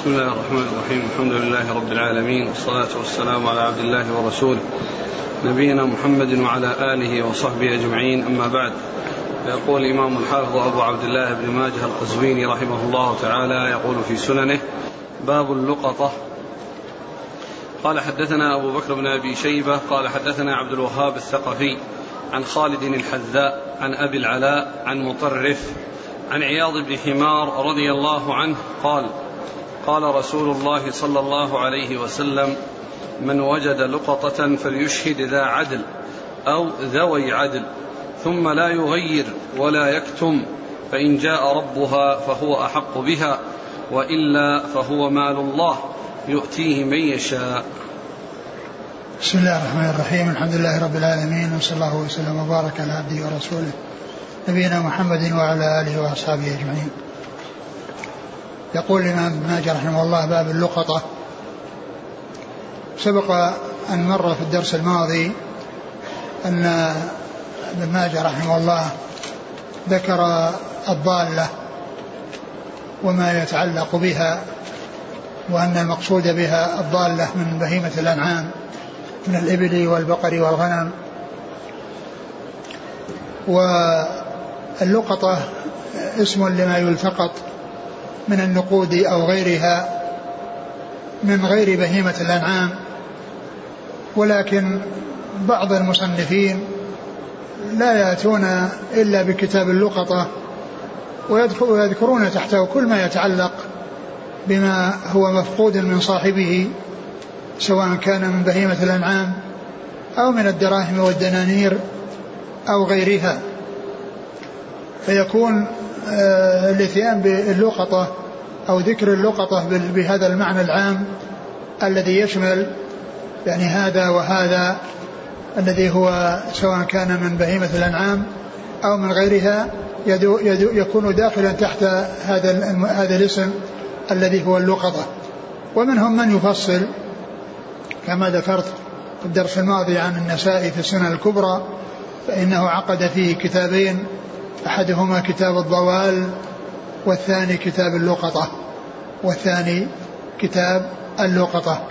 بسم الله الرحمن الرحيم الحمد لله رب العالمين والصلاة والسلام على عبد الله ورسوله نبينا محمد وعلى آله وصحبه أجمعين أما بعد يقول الإمام الحافظ أبو عبد الله بن ماجه القزويني رحمه الله تعالى يقول في سننه باب اللقطة قال حدثنا أبو بكر بن أبي شيبة. قال حدثنا عبد الوهاب الثقفي عن خالد الحذاء عن أبي العلاء عن مطرف عن عياض بن حمار رضي الله عنه قال قال رسول الله صلى الله عليه وسلم من وجد لقطة فليشهد ذا عدل أو ذوي عدل ثم لا يغير ولا يكتم فإن جاء ربها فهو أحق بها وإلا فهو مال الله يؤتيه من يشاء بسم الله الرحمن الرحيم الحمد لله رب العالمين وصلى الله وسلم وبارك على عبده ورسوله نبينا محمد وعلى آله وأصحابه أجمعين. يقول الإمام ابن ماجه رحمه الله باب اللقطة. سبق أن مر في الدرس الماضي أن ابن ماجه رحمه الله ذكر الضالة وما يتعلق بها وأن المقصود بها الضالة من بهيمة الأنعام من الإبل والبقر والغنم. واللقطة اسم لما يلتقط من النقود أو غيرها من غير بهيمة الأنعام ولكن بعض المصنفين لا يأتون إلا بكتاب اللقطة ويذكرون تحته كل ما يتعلق بما هو مفقود من صاحبه سواء كان من بهيمة الأنعام أو من الدراهم والدنانير أو غيرها. فيكون آه، الاتيان باللقطة أو ذكر اللقطة بهذا المعنى العام الذي يشمل يعني هذا وهذا الذي هو سواء كان من بهيمة الأنعام أو من غيرها يدو يدو يكون داخلا تحت هذا هذا الاسم الذي هو اللقطة. ومنهم من يفصل كما ذكرت في الدرس الماضي عن النسائي في السنن الكبرى فإنه عقد فيه كتابين أحدهما كتاب الضوال والثاني كتاب اللقطة. والثاني كتاب اللقطة.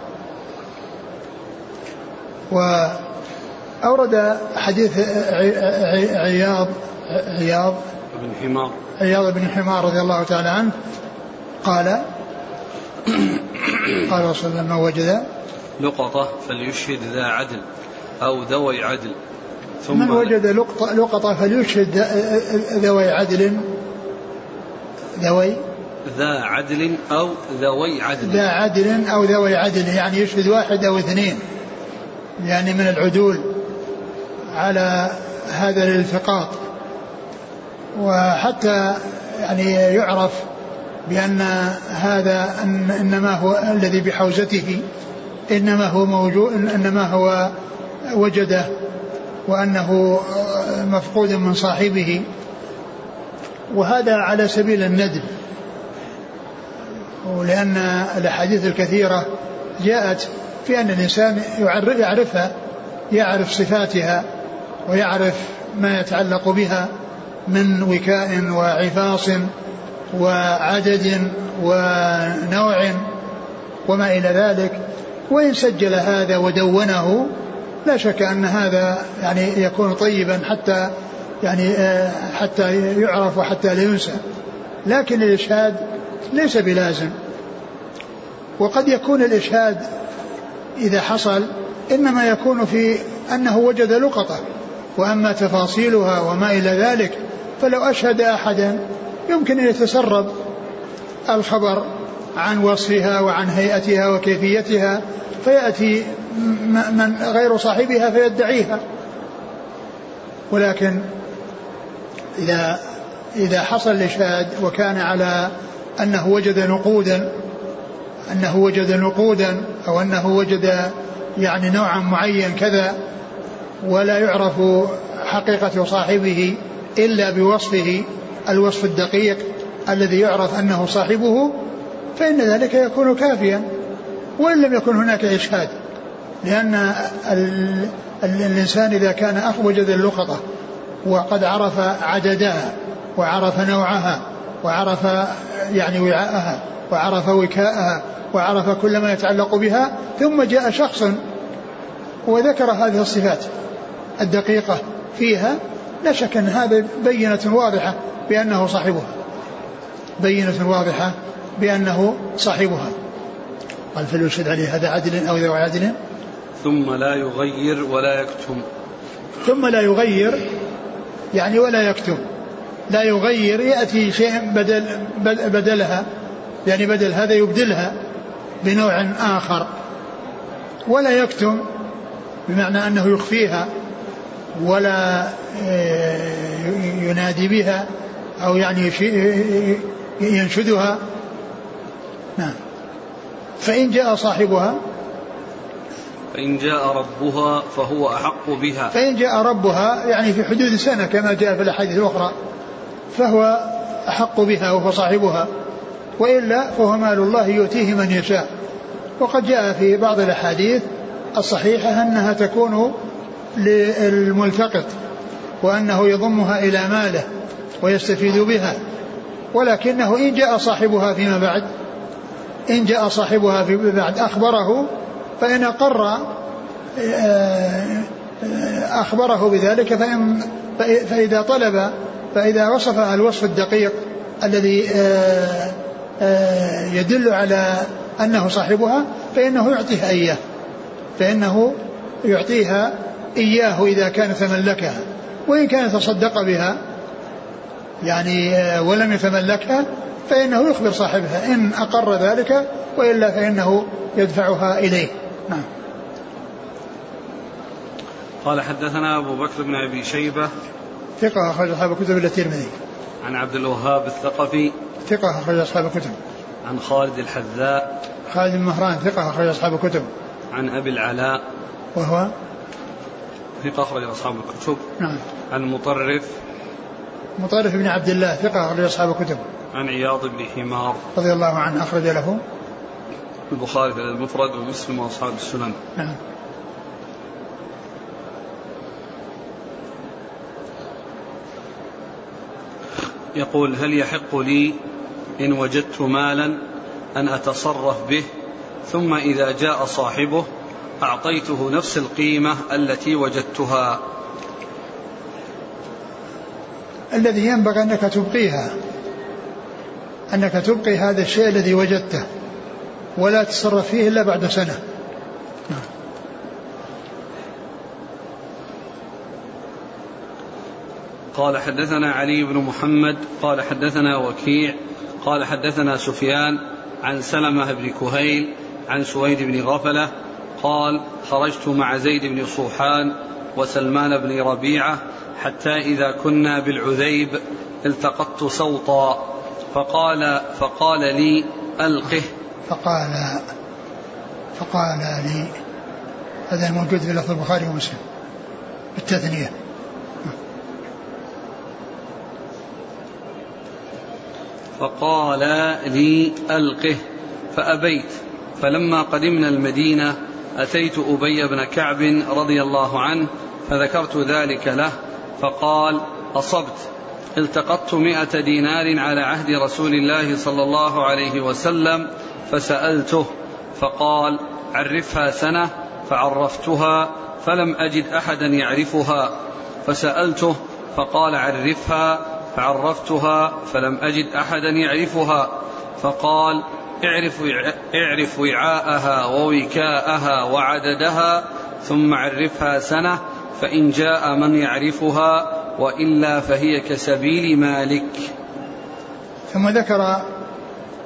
وأورد حديث عياض عياض بن حمار. عياض بن حمار رضي الله تعالى عنه قال قال رسول الله ما وجد لقطة فليشهد ذا عدل أو ذوي عدل. ثم من وجد لقطة, لقطة فليشهد ذوي عدل. ذوي ذا عدل أو ذوي عدل. ذا عدل أو ذوي عدل يعني يشهد واحد أو اثنين يعني من العدول على هذا الالتقاط وحتى يعني يعرف بأن هذا إنما هو الذي بحوزته إنما هو موجود إنما هو وجده وأنه مفقود من صاحبه. وهذا على سبيل الندب. ولأن الأحاديث الكثيرة جاءت في أن الإنسان يعرفها يعرف صفاتها ويعرف ما يتعلق بها من وكاء وعفاص وعدد ونوع وما إلى ذلك. وإن سجل هذا ودونه لا شك أن هذا يعني يكون طيبا حتى يعني آه، حتى يعرف وحتى لا ينسى. لكن الإشهاد ليس بلازم. وقد يكون الإشهاد إذا حصل إنما يكون في أنه وجد لقطة وأما تفاصيلها وما إلى ذلك فلو أشهد أحدا يمكن أن يتسرب الخبر عن وصفها وعن هيئتها وكيفيتها فيأتي من غير صاحبها فيدعيها. ولكن إذا إذا حصل الإشهاد وكان على أنه وجد نقودا أنه وجد نقودا أو أنه وجد يعني نوعا معين كذا ولا يعرف حقيقة صاحبه إلا بوصفه الوصف الدقيق الذي يعرف أنه صاحبه فإن ذلك يكون كافيا وإن لم يكن هناك إشهاد لأن الإنسان إذا كان وجد اللقطة وقد عرف عددها وعرف نوعها وعرف يعني وعاءها وعرف وكاءها وعرف كل ما يتعلق بها ثم جاء شخص وذكر هذه الصفات الدقيقة فيها لا شك أن هذا بينة واضحة بأنه صاحبها. بينة واضحة بأنه صاحبها. قال فليشهد عليه هذا عدل أو ذو عدل ثم لا يغير ولا يكتم. ثم لا يغير يعني ولا يكتم. لا يغير يأتي شيء بدل بدلها يعني بدل هذا يبدلها بنوع آخر. ولا يكتم بمعنى أنه يخفيها ولا آه، ينادي بها أو يعني ينشدها. نعم. فإن جاء صاحبها فإن جاء ربها فهو أحق بها. فإن جاء ربها يعني في حدود سنة كما جاء في الأحاديث الأخرى. فهو أحق بها وهو صاحبها وإلا فهو مال الله يؤتيه من يشاء. وقد جاء في بعض الأحاديث الصحيحة أنها تكون للملتقط وأنه يضمها إلى ماله ويستفيد بها. ولكنه إن جاء صاحبها فيما بعد إن جاء صاحبها فيما بعد أخبره فإن أقر آه، أخبره بذلك فإن فإذا طلب فإذا وصف الوصف الدقيق الذي آه، آه، يدل على أنه صاحبها فإنه يعطيها إياه. فإنه يعطيها إياه إذا كان تملكها. وإن كان تصدق بها يعني ولم يتملكها فإنه يخبر صاحبها. إن أقر ذلك وإلا فإنه يدفعها إليه. نعم. قال حدثنا أبو بكر بن أبي شيبة ثقة أخرج أصحاب الكتب إلا الترمذي. عن عبد الوهاب الثقفي. ثقة أخرج أصحاب الكتب. عن خالد الحذاء. خالد بن مهران ثقة أخرج أصحاب الكتب. عن أبي العلاء. وهو؟ ثقة أخرج أصحاب الكتب. نعم. عن مطرف. مطرف بن عبد الله ثقة أخرج أصحاب الكتب. عن عياض بن حمار. رضي الله عنه أخرج له. البخاري في المفرد ومسلم وأصحاب السنن. نعم. يقول هل يحق لي إن وجدت مالا أن أتصرف به ثم إذا جاء صاحبه أعطيته نفس القيمة التي وجدتها؟ الذي ينبغي أنك تبقيها أنك تبقي هذا الشيء الذي وجدته ولا تتصرف فيه إلا بعد سنة. قال حدثنا علي بن محمد قال حدثنا وكيع قال حدثنا سفيان عن سلمة بن كهيل عن سويد بن غفلة قال خرجت مع زيد بن صوحان وسلمان بن ربيعة حتى إذا كنا بالعذيب التقطت سوطا فقال فقال لي ألقه فقال فقال لي هذا موجود في لفظ البخاري ومسلم بالتثنية. فقال لي ألقه فأبيت فلما قدمنا المدينة أتيت أبي بن كعب رضي الله عنه فذكرت ذلك له فقال أصبت التقطت مئة دينار على عهد رسول الله صلى الله عليه وسلم فسألته فقال عرفها سنة فعرفتها فلم أجد أحدا يعرفها فسألته فقال عرفها فعرفتها فلم أجد أحدا يعرفها فقال اعرف اعرف وعاءها ووكاءها وعددها ثم عرفها سنة فإن جاء من يعرفها وإلا فهي كسبيل مالك. ثم ذكر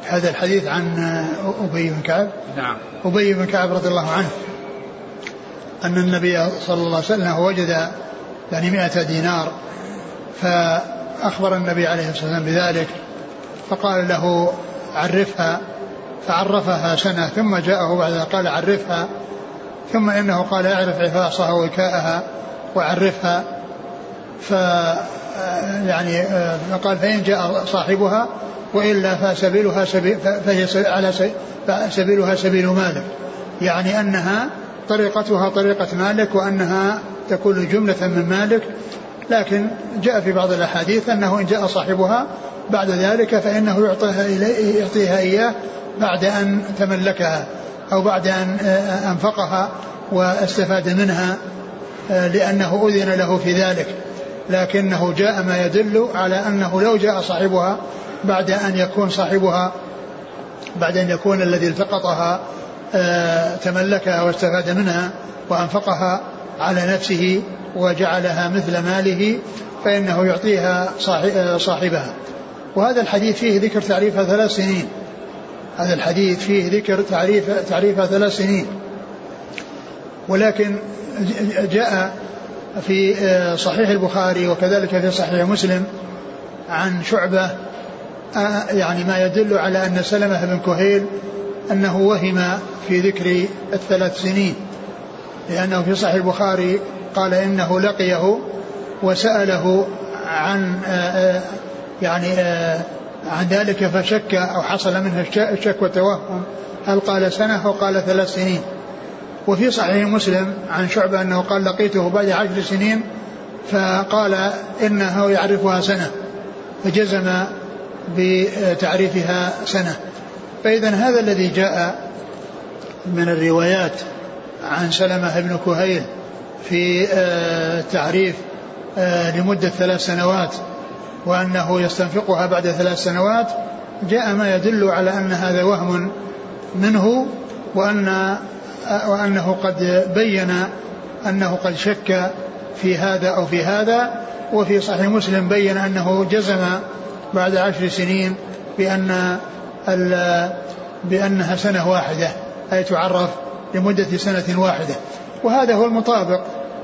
هذا الحديث عن أبي بن كعب. نعم. أبي بن كعب رضي الله عنه أن النبي صلى الله عليه وسلم وجد يعني مئة دينار فأخبر النبي عليه الصلاة والسلام بذلك فقال له عرفها فعرفها سنة ثم جاءه بعد قال عرفها ثم إنه قال اعرف عفاصها وكاءها وعرفها ف يعني قال فإن جاء صاحبها وإلا فسبيلها سبيل فهي على سبيلها سبيل مالك. يعني أنها طريقتها طريقة مالك وأنها تكون جملة من مالك لكن جاء في بعض الأحاديث أنه إن جاء صاحبها بعد ذلك فإنه يعطيها, يعطيها إياه بعد أن تملكها أو بعد أن أنفقها واستفاد منها لأنه أذن له في ذلك. لكنه جاء ما يدل على أنه لو جاء صاحبها بعد أن يكون صاحبها بعد أن يكون الذي التقطها آه، تملكها واستفاد منها وأنفقها على نفسه وجعلها مثل ماله فإنه يعطيها آه، صاحبها. وهذا الحديث فيه ذكر تعريفها ثلاث سنين. هذا الحديث فيه ذكر تعريف تعريفها ثلاث سنين. ولكن جاء في آه، صحيح البخاري وكذلك في صحيح مسلم عن شعبة يعني ما يدل على أن سلمة بن كهيل أنه وهم في ذكر الثلاث سنين. لأنه في صحيح البخاري قال إنه لقيه وسأله عن آه، آه، يعني آه، عن ذلك فشك أو حصل منه الشك والتوهم. هل قال سنة أو قال ثلاث سنين؟ وفي صحيح مسلم عن شعبة أنه قال لقيته بعد عشر سنين فقال إنه يعرفها سنة فجزم بتعريفها سنة. فإذا هذا الذي جاء من الروايات عن سلمة بن كهيل في آه، تعريف آه، لمدة ثلاث سنوات وأنه يستنفقها بعد ثلاث سنوات جاء ما يدل على أن هذا وهم منه وأن آه، وأنه قد بين أنه قد شك في هذا أو في هذا وفي صحيح مسلم بين أنه جزم بعد عشر سنين بأن بأنها سنة واحدة أي تعرف لمدة سنة واحدة. وهذا هو المطابق.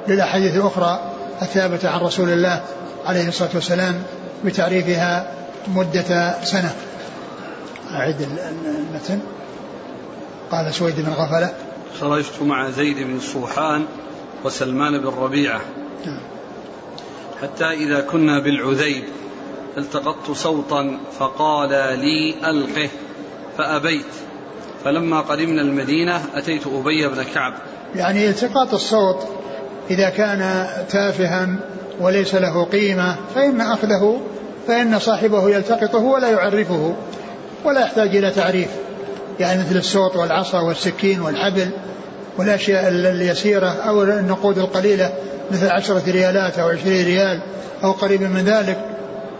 للأحاديث الأخرى الثابتة عن رسول الله عليه الصلاة والسلام بتعريفها مدة سنة. أعد المتن. قال سويد بن غفلة. خرجت مع زيد بن الصوحان وسلمان بن ربيعة. نعم. حتى إذا كنا بالعذيب التقطت صوتا فقال لي ألقه فأبيت. فلما قدمنا المدينة أتيت أبي بن كعب. يعني التقاط الصوت إذا كان تافها وليس له قيمة فإن أخذه فإن صاحبه يلتقطه ولا يعرفه ولا يحتاج إلى تعريف. يعني مثل الصوت والعصا والسكين والحبل والأشياء اليسيرة أو النقود القليلة مثل عشرة ريالات أو عشرين ريال أو قريب من ذلك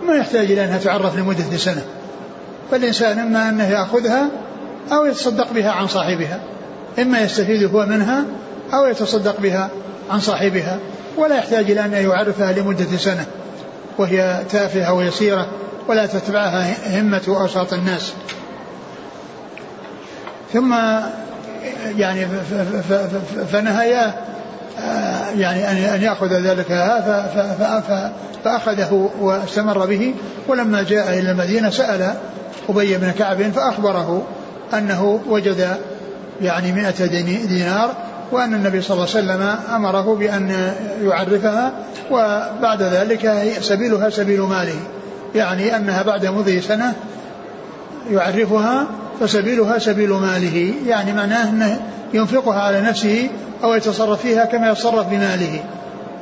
ما يحتاج إلى أنها تعرف لمدة سنة. فالإنسان إما أنه يأخذها أو يتصدق بها عن صاحبها إما يستفيد هو منها أو يتصدق بها عن صاحبها ولا يحتاج إلى أن يعرفها لمدة سنة وهي تافهة ويسيرة ولا تتبعها همة أوساط الناس. ثم يعني فنهياه يعني أن يأخذ ذلك فأخذه واستمر به ولما جاء إلى المدينة سأل أبي بن كعب فأخبره أنه وجد يعني مئة دينار وأن النبي صلى الله عليه وسلم أمره بأن يعرفها وبعد ذلك سبيلها سبيل ماله. يعني أنها بعد مضي سنة يعرفها فسبيلها سبيل ماله. يعني معناه أنه ينفقها على نفسه أو يتصرف فيها كما يتصرف بماله.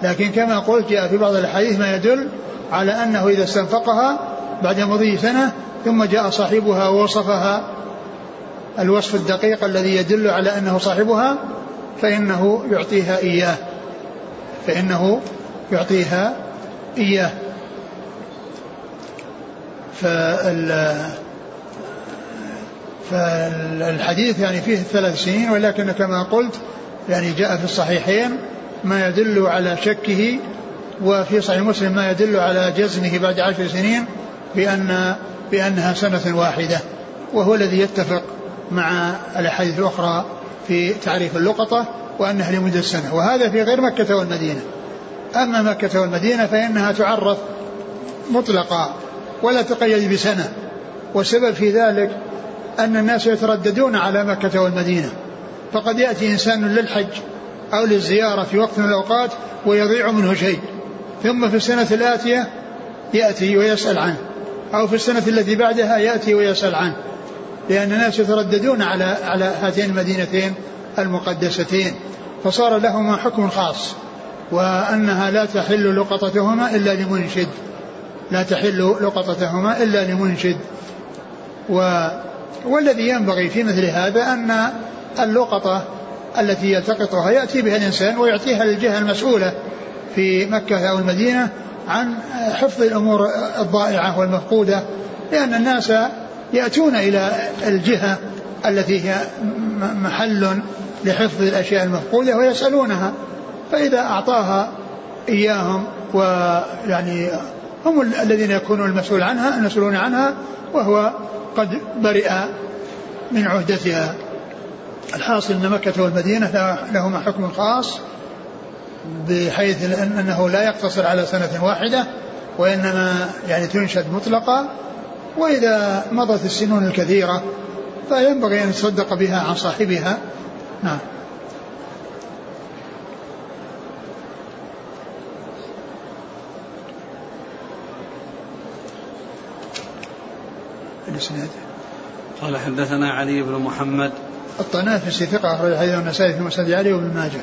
لكن كما قلت جاء في بعض الحديث ما يدل على أنه إذا استنفقها بعد مضي سنة ثم جاء صاحبها ووصفها الوصف الدقيق الذي يدل على أنه صاحبها فإنه يعطيها إياه. فإنه يعطيها إياه. فال فالحديث يعني فيه ثلاث سنين ولكن كما قلت يعني جاء في الصحيحين ما يدل على شكه وفي صحيح مسلم ما يدل على جزمه بعد عشر سنين بأن بأنها سنة واحدة وهو الذي يتفق مع الأحاديث الأخرى في تعريف اللقطة وأنها لمدة سنة وهذا في غير مكة والمدينة. أما مكة والمدينة فإنها تعرف مطلقا ولا تقيد بسنة والسبب في ذلك أن الناس يترددون على مكة والمدينة. فقد يأتي إنسان للحج أو للزيارة في وقت من الأوقات ويضيع منه شيء ثم في السنة الآتية يأتي ويسأل عنه أو في السنة التي بعدها يأتي ويسأل عنه. لأن الناس يترددون على على هاتين المدينتين المقدستين فصار لهما حكم خاص وأنها لا تحل لقطتهما إلا لمنشد. لا تحل لقطتهما إلا لمنشد. و والذي ينبغي في مثل هذا أن اللقطة التي يلتقطها يأتي بها الإنسان ويعطيها للجهة المسؤولة في مكة أو المدينة عن حفظ الأمور الضائعة والمفقودة لأن الناس يأتون إلى الجهة التي هي محل لحفظ الأشياء المفقودة ويسألونها فإذا أعطاها إياهم ويعني هم الذين يكونون المسؤول عنها المسؤولون عنها وهو قد برئ من عهدتها. الحاصل أن مكة والمدينة لهما حكم خاص بحيث أنه لا يقتصر على سنة واحدة وإنما يعني تنشد مطلقة وإذا مضت السنون الكثيرة فينبغي أن يتصدق بها عن صاحبها. نعم. الإسناد. قال حدثنا علي بن محمد. الطنافسي ثقة أخرج حديث النسائي في مسند علي وابن ماجه.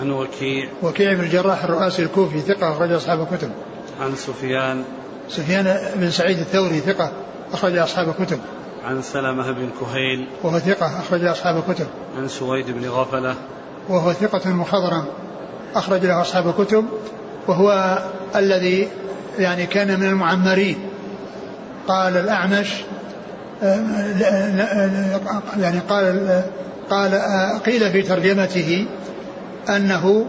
عن وكيع. وكيع بن الجراح الرؤاسي الكوفي ثقة أخرج أصحاب الكتب. عن سفيان. سفيان بن سعيد الثوري ثقة. أخرج أصحاب الكتب. عن سلمة بن كهيل. وهو ثقة أخرج أصحاب الكتب. عن سويد بن غفلة. وهو ثقة مخضرم أخرج له أصحاب الكتب. وهو الذي يعني كان من المعمرين. قال الأعمش يعني قال قال قيل في ترجمته أنه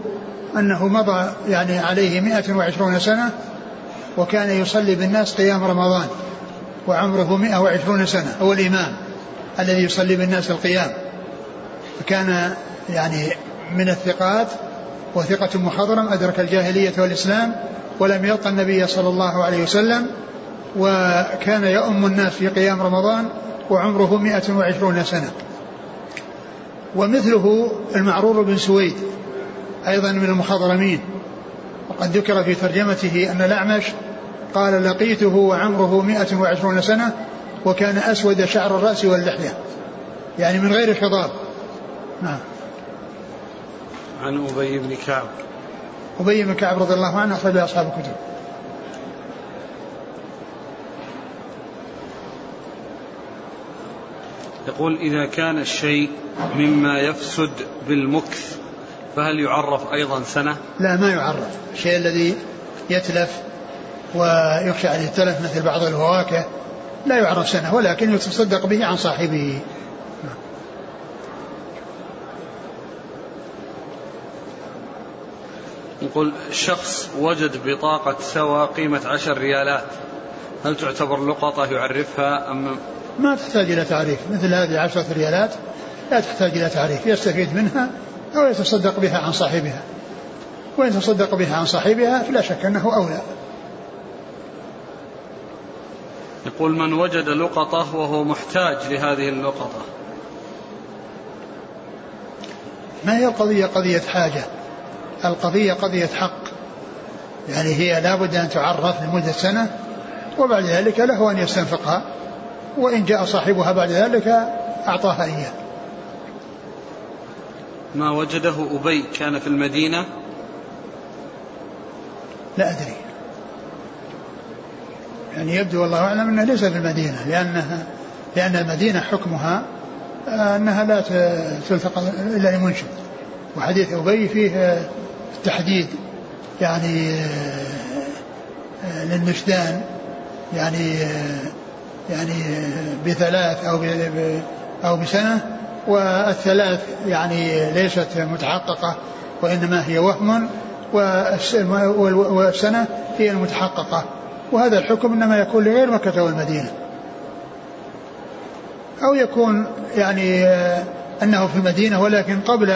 أنه مضى يعني عليه 120 سنة وكان يصلي بالناس قيام رمضان. وعمره 120 سنة هو الإمام الذي يصلي بالناس القيام. فكان يعني من الثقات وثقة مخضرم أدرك الجاهلية والإسلام ولم يلقى النبي صلى الله عليه وسلم وكان يؤم الناس في قيام رمضان وعمره 120 سنة. ومثله المعرور بن سويد أيضا من المخضرمين وقد ذكر في ترجمته أن الأعمش قال لقيته وعمره 120 سنة وكان أسود شعر الرأس واللحية. يعني من غير خضاب نعم. عن أبي بن كعب. أبي بن كعب رضي الله عنه أخرج أصحاب الكتب. يقول إذا كان الشيء مما يفسد بالمكث فهل يعرف أيضا سنة؟ لا ما يعرف. الشيء الذي يتلف ويخشى أن يتلف مثل بعض الفواكه لا يعرف سنة ولكن يتصدق به عن صاحبه. يقول شخص وجد بطاقة سوا قيمة عشر ريالات هل تعتبر لقطة يعرفها أم ما تحتاج إلى تعريف مثل هذه عشرة ريالات لا تحتاج إلى تعريف يستفيد منها أو يتصدق بها عن صاحبها. وإن تصدق بها عن صاحبها فلا شك أنه أولى. يقول من وجد لقطة وهو محتاج لهذه اللقطة. ما هي القضية؟ قضية حاجة. القضية قضية حق. يعني هي لابد أن تعرف لمدة سنة وبعد ذلك له أن يستنفقها. وإن جاء صاحبها بعد ذلك أعطاها إياه. ما وجده أبي كان في المدينة؟ لا أدري. يعني يبدو والله أعلم أنه ليس في المدينة لأنها لأن المدينة حكمها أنها لا تلتقى إلا لمنشد. وحديث أبي فيه تحديد يعني للنشدان يعني يعني بثلاث أو أو بسنة. والثلاث يعني ليست متحققة وإنما هي وهم والسنة هي المتحققة. وهذا الحكم إنما يكون لغير مكة والمدينة. أو يكون يعني أنه في المدينة ولكن قبل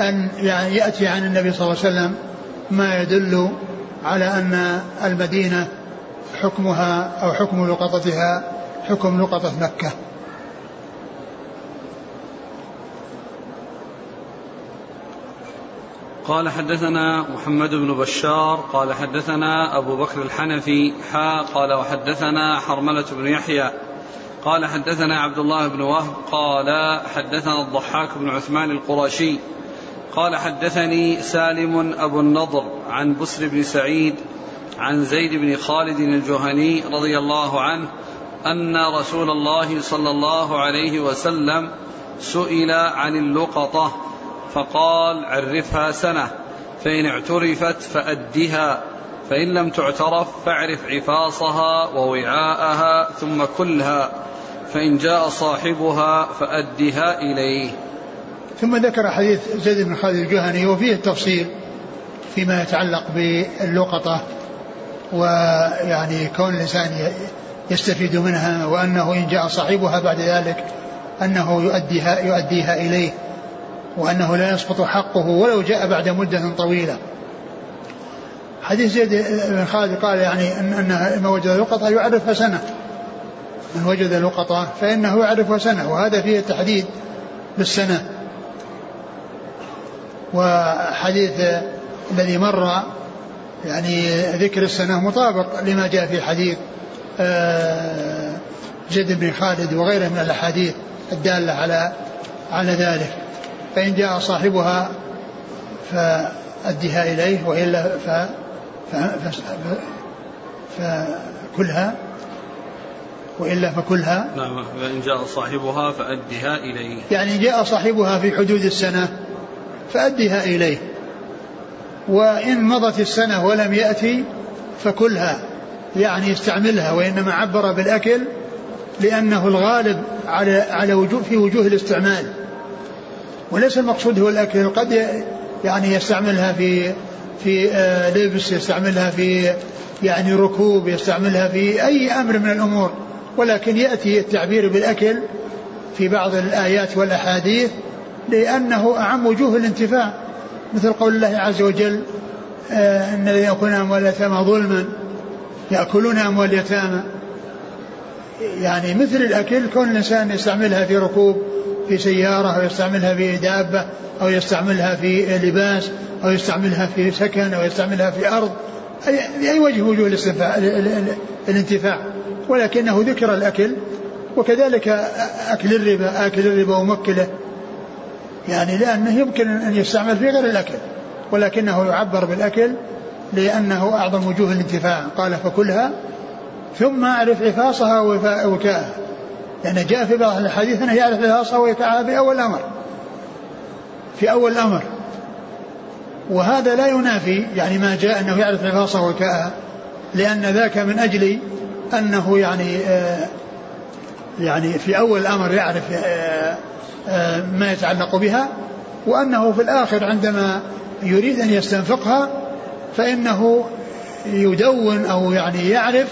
أن يعني يأتي عن النبي صلى الله عليه وسلم ما يدل على أن المدينة حكمها أو حكم لقطتها حكم لقطة مكة. قال حدثنا محمد بن بشار قال حدثنا أبو بكر الحنفي حا قال وحدثنا حرملة بن يحيى قال حدثنا عبد الله بن وهب قال حدثنا الضحاك بن عثمان القرشي قال حدثني سالم أبو النضر عن بسر بن سعيد عن زيد بن خالد الجهني رضي الله عنه أن رسول الله صلى الله عليه وسلم سئل عن اللقطة. فقال عرفها سنة فإن اعترفت فأدها فإن لم تعترف فاعرف عفاصها ووعاءها ثم كلها فإن جاء صاحبها فأدها إليه. ثم ذكر حديث زيد بن خالد الجهني وفيه التفصيل فيما يتعلق باللقطة ويعني كون الإنسان يستفيد منها وأنه إن جاء صاحبها بعد ذلك أنه يؤديها, يؤديها إليه. وأنه لا يسقط حقه ولو جاء بعد مدة طويلة. حديث زيد بن خالد قال يعني أن ما وجد لقطة يعرفها سنة. من وجد لقطة فإنه يعرفها سنة وهذا فيه تحديد بالسنة. وحديث الذي مر يعني ذكر السنة مطابق لما جاء في حديث آه، زيد بن خالد وغيره من الأحاديث الدالة على على ذلك. فإن جاء صاحبها فأدها إليه وإلا ف فكلها وإلا فكلها. نعم فإن جاء صاحبها فأدها إليه. يعني جاء صاحبها في حدود السنة فأدها إليه. وإن مضت السنة ولم يأتي فكلها يعني استعملها وإنما عبر بالأكل لأنه الغالب على على وجوه في وجوه الاستعمال. وليس المقصود هو الأكل قد يعني يستعملها في في آه، لبس يستعملها في يعني ركوب يستعملها في أي أمر من الأمور. ولكن يأتي التعبير بالأكل في بعض الآيات والأحاديث لأنه أعم وجوه الانتفاع. مثل قول الله عز وجل آه، إن الذين يأكلون أموال اليتامى ظلما يأكلون أموال اليتامى. يعني مثل الأكل كون الإنسان يستعملها في ركوب في سيارة أو يستعملها في دابة أو يستعملها في لباس أو يستعملها في سكن أو يستعملها في أرض. أي, وجه وجوه الانتفاع. ولكنه ذكر الأكل وكذلك أكل الربا آكل الربا ومكله. يعني لأنه يمكن أن يستعمل في غير الأكل ولكنه يعبر بالأكل لأنه أعظم وجوه الانتفاع. قال فكلها ثم أعرف عفاصها ووكاءها لأن جاء في بعض الحديث أنه يعرف عفاصها ووكاءها في أول الأمر. في أول الأمر. وهذا لا ينافي يعني ما جاء أنه يعرف عفاصها ووكاءها لأن ذاك من أجل أنه يعني آه يعني في أول الأمر يعرف آه آه ما يتعلق بها. وأنه في الآخر عندما يريد أن يستنفقها فإنه يدون أو يعني يعرف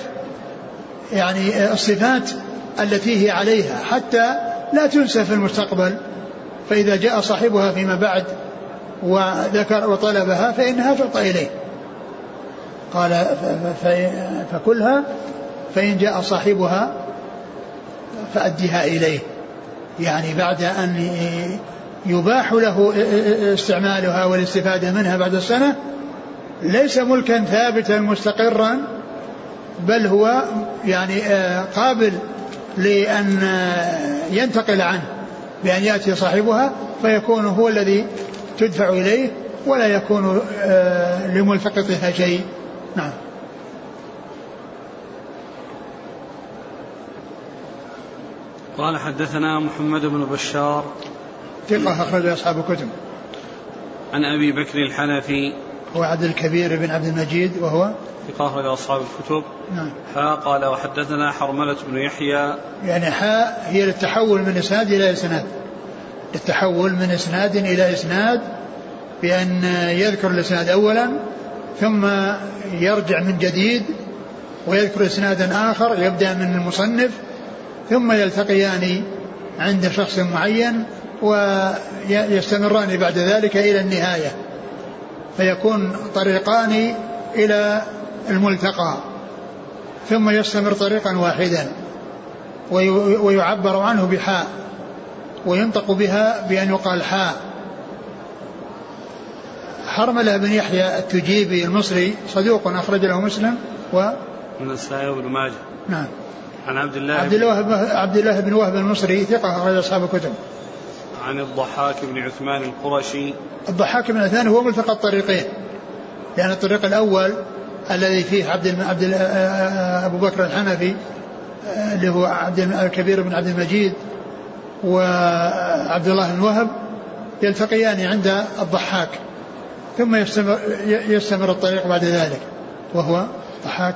يعني الصفات التي هي عليها حتى لا تنسى في المستقبل. فإذا جاء صاحبها فيما بعد وذكر وطلبها فإنها تعطى إليه. قال فكلها فإن جاء صاحبها فأدها إليه. يعني بعد أن يباح له استعمالها والاستفادة منها بعد السنة ليس ملكا ثابتا مستقرا بل هو يعني آه، قابل لأن ينتقل عنه بأن يأتي صاحبها فيكون هو الذي تدفع إليه ولا يكون آه، لملتقطها شيء. نعم. قال حدثنا محمد بن بشار. ثقة أخرج أصحاب الكتب. عن أبي بكر الحنفي هو عبد الكبير بن عبد المجيد وهو ثقة أخرج أصحاب الكتب. نعم. حاء قال وحدثنا حرملة بن يحيى. يعني حاء هي للتحول من إسناد إلى إسناد. للتحول من إسناد إلى إسناد بأن يذكر الإسناد أولا ثم يرجع من جديد ويذكر إسنادا آخر يبدأ من المصنف ثم يلتقيان عند شخص معين ويستمران بعد ذلك إلى النهاية. فيكون طريقان إلى الملتقى ثم يستمر طريقا واحدا ويعبر عنه بحاء وينطق بها بأن يقال حاء. حرملة بن يحيى التجيبي المصري صدوق أخرج له مسلم و من النسائي وابن ماجه. نعم. عن عبد الله عبد الله عبد الله بن وهب المصري ثقة أخرج أصحاب الكتب. عن الضحاك بن عثمان القرشي. الضحاك بن عثمان هو ملتقى الطريقين. لأن الطريق الأول الذي فيه عبد عبد أبو بكر الحنفي اللي هو عبد الكبير بن عبد المجيد وعبد الله بن وهب يلتقيان عند الضحاك. ثم يستمر يستمر الطريق بعد ذلك وهو ضحاك.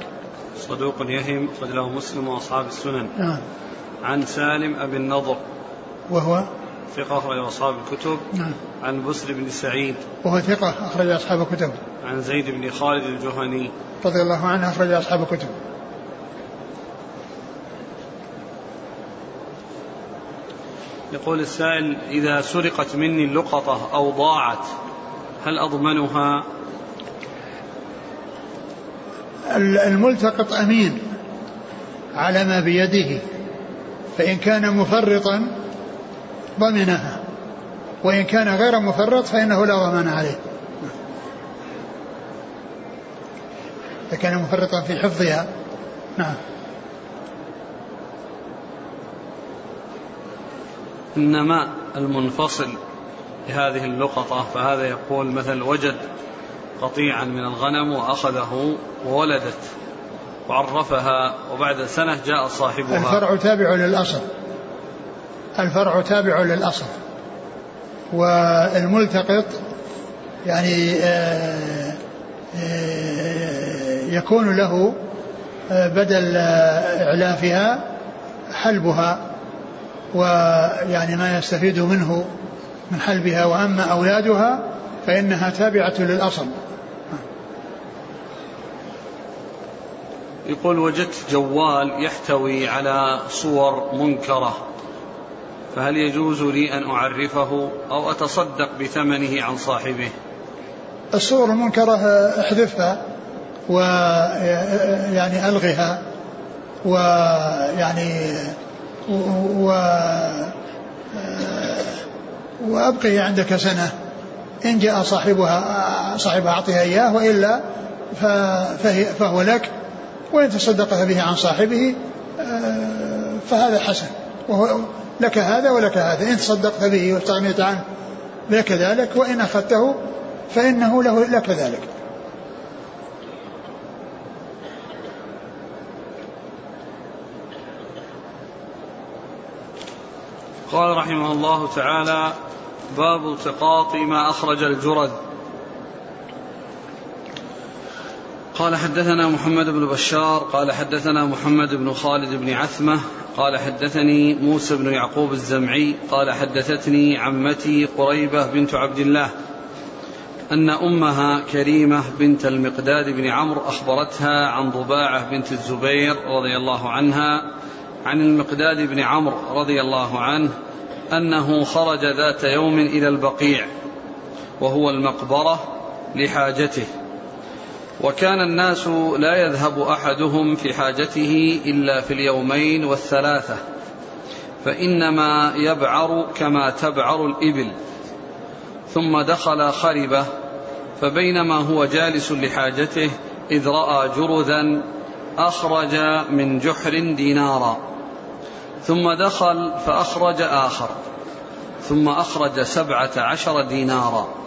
صدوق يهم قد له مسلم وأصحاب السنن. نعم. عن سالم أبي النضر. وهو ثقة أخرج أصحاب الكتب. نعم. عن بسر بن سعيد. وهو ثقة أخرج أصحاب الكتب. عن زيد بن خالد الجهني. رضي الله عنه أخرج أصحاب الكتب. يقول السائل إذا سرقت مني اللقطة أو ضاعت هل أضمنها؟ الملتقط أمين على ما بيده فإن كان مفرطا ضمنها. وإن كان غير مفرط فإنه لا ضمان عليه. إذا كان مفرطا في حفظها. نعم. إنما المنفصل لهذه اللقطة فهذا يقول مثلا وجد قطيعا من الغنم وأخذه وولدت وعرفها وبعد سنة جاء صاحبها. الفرع تابع للأصل. الفرع تابع للأصل. والملتقط يعني آه، آه، يكون له آه، بدل إعلافها حلبها ويعني ما يستفيد منه من حلبها وأما أولادها فإنها تابعة للأصل. يقول وجدت جوال يحتوي على صور منكرة. فهل يجوز لي أن أعرفه أو أتصدق بثمنه عن صاحبه؟ الصور المنكرة أحذفها ويعني ألغها ويعني و وأبقي عندك سنة. إن جاء صاحبها صاحبها أعطيها إياه وإلا فهو لك. وإن تصدقت به عن صاحبه فهذا حسن. وهو لك هذا ولك هذا. إن تصدقت به واستغنيت عنه لك ذلك وإن أخذته فإنه له لك ذلك. قال رحمه الله تعالى باب التقاط ما أخرج الجرد. قال حدثنا محمد بن بشار قال حدثنا محمد بن خالد بن عثمة قال حدثني موسى بن يعقوب الزمعي قال حدثتني عمتي قريبة بنت عبد الله أن أمها كريمة بنت المقداد بن عمرو أخبرتها عن ضباعة بنت الزبير رضي الله عنها عن المقداد بن عمرو رضي الله عنه أنه خرج ذات يوم إلى البقيع وهو المقبرة لحاجته. وكان الناس لا يذهب أحدهم في حاجته إلا في اليومين والثلاثة فإنما يبعر كما تبعر الإبل ثم دخل خربة فبينما هو جالس لحاجته إذ رأى جرذا أخرج من جحر دينارا ثم دخل فأخرج آخر ثم أخرج سبعة عشر دينارا.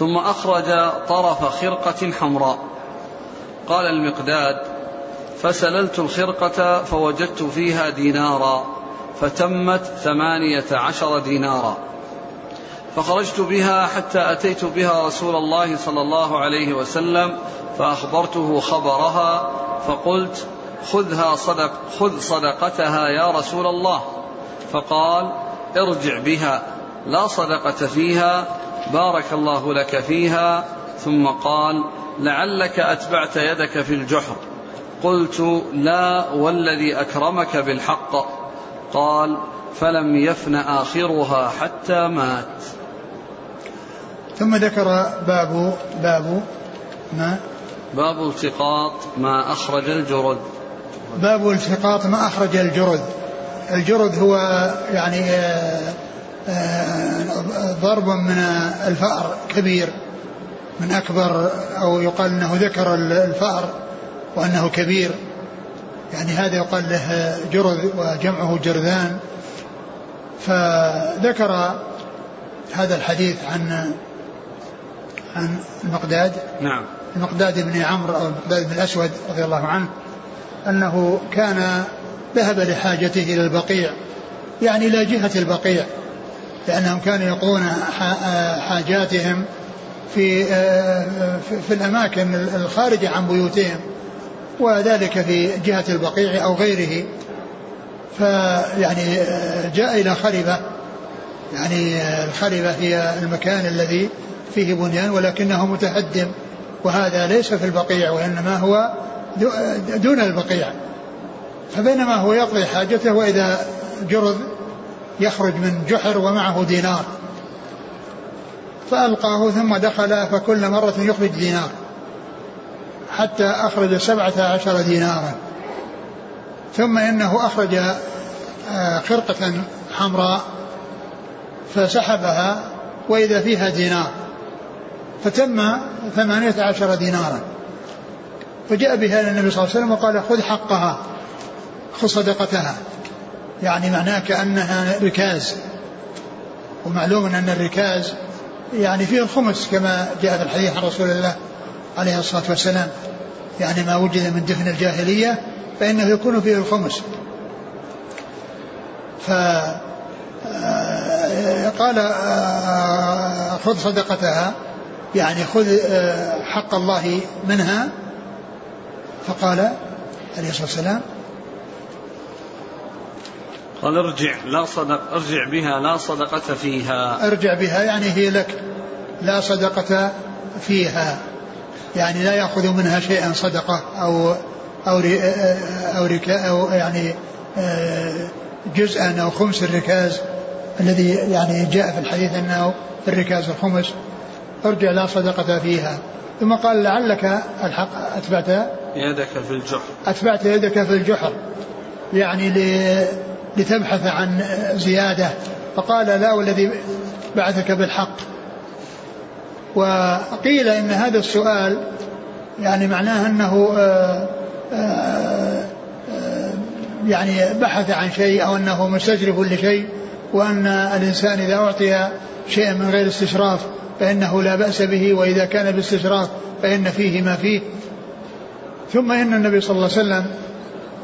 ثم أخرج طرف خرقة حمراء. قال المقداد فسللت الخرقة فوجدت فيها دينارا فتمت ثمانية عشر دينارا. فخرجت بها حتى أتيت بها رسول الله صلى الله عليه وسلم فأخبرته خبرها فقلت خذها صدق خذ صدقتها يا رسول الله. فقال ارجع بها لا صدقة فيها بارك الله لك فيها ثم قال لعلك أتبعت يدك في الجحر. قلت لا والذي أكرمك بالحق. قال فلم يفن آخرها حتى مات. ثم ذكر باب باب ما؟ باب التقاط ما أخرج الجرد. باب التقاط ما أخرج الجرد. الجرد هو يعني آه، ضرب من الفأر كبير من أكبر أو يقال أنه ذكر الفأر وأنه كبير. يعني هذا يقال له جرذ وجمعه جرذان. فذكر هذا الحديث عن عن المقداد. نعم. المقداد بن عمرو أو المقداد بن الأسود رضي الله عنه أنه كان ذهب لحاجته إلى البقيع يعني إلى جهة البقيع. لأنهم كانوا يقضون حاجاتهم في في الأماكن الخارجة عن بيوتهم وذلك في جهة البقيع أو غيره. فيعني جاء إلى خربة. يعني الخربة هي المكان الذي فيه بنيان ولكنه متهدم وهذا ليس في البقيع وإنما هو دون البقيع. فبينما هو يقضي حاجته وإذا جرذ يخرج من جحر ومعه دينار. فألقاه ثم دخل فكل مرة يخرج دينار. حتى أخرج سبعة عشر دينارا. ثم إنه أخرج آه، خرقة حمراء فسحبها وإذا فيها دينار. فتم ثمانية عشر دينارا. فجاء بها إلى النبي صلى الله عليه وسلم وقال خذ حقها خذ صدقتها. يعني معناه كأنها ركاز. ومعلوم أن الركاز يعني فيه الخمس كما جاء في الحديث عن رسول الله عليه الصلاة والسلام. يعني ما وجد من دفن الجاهلية فإنه يكون فيه الخمس. ف آه، قال آه، خذ صدقتها يعني خذ آه، حق الله منها. فقال عليه الصلاة والسلام قال ارجع لا صدق ارجع بها لا صدقة فيها. ارجع بها يعني هي لك. لا صدقة فيها. يعني لا يأخذ منها شيئا صدقة أو أو أو, أو يعني جزءا أو خمس الركاز الذي يعني جاء في الحديث أنه الركاز الخمس. ارجع لا صدقة فيها. ثم قال لعلك الحق أتبعت يدك في الجحر. أتبعت يدك في الجحر. يعني لتبحث عن زيادة. فقال لا والذي بعثك بالحق. وقيل إن هذا السؤال يعني معناه أنه آه، آآ آه، يعني بحث عن شيء أو أنه مستجرب لشيء وأن الإنسان إذا أعطي شيئا من غير استشراف فإنه لا بأس به وإذا كان باستشراف فإن فيه ما فيه. ثم إن النبي صلى الله عليه وسلم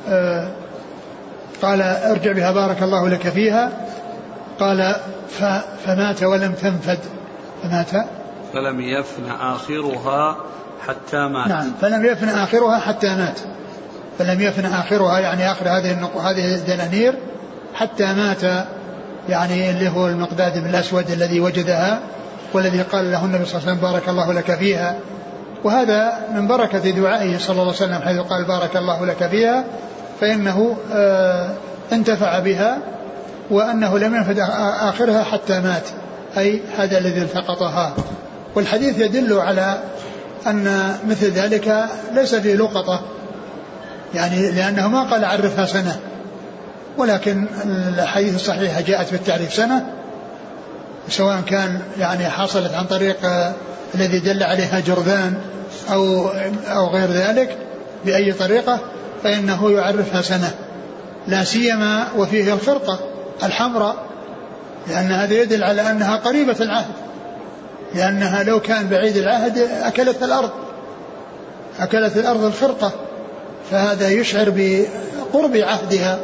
آه، قال ارجع بها بارك الله لك فيها. قال فمات ولم تنفد. فمات. فلم يفن آخرها حتى مات. نعم فلم يفن آخرها حتى مات. فلم يفن آخرها يعني آخر هذه هذه الدنانير حتى مات يعني اللي هو المقداد بن الأسود الذي وجدها والذي قال له النبي صلى الله عليه وسلم بارك الله لك فيها. وهذا من بركة دعائه صلى الله عليه وسلم حيث قال بارك الله لك فيها. فإنه آه انتفع بها وأنه لم ينفد آخرها حتى مات. أي هذا الذي التقطها. والحديث يدل على أن مثل ذلك ليس فيه لقطة. يعني لأنه ما قال عرفها سنة. ولكن الحديث الصحيحة جاءت بالتعريف سنة. سواء كان يعني حصلت عن طريق الذي دل عليها جرذان أو أو غير ذلك بأي طريقة. فإنه يعرفها سنة. لا سيما وفيه الخرقة الحمراء لأن هذا يدل على أنها قريبة العهد. لأنها لو كان بعيد العهد أكلت الأرض أكلت الأرض الخرقة فهذا يشعر بقرب عهدها.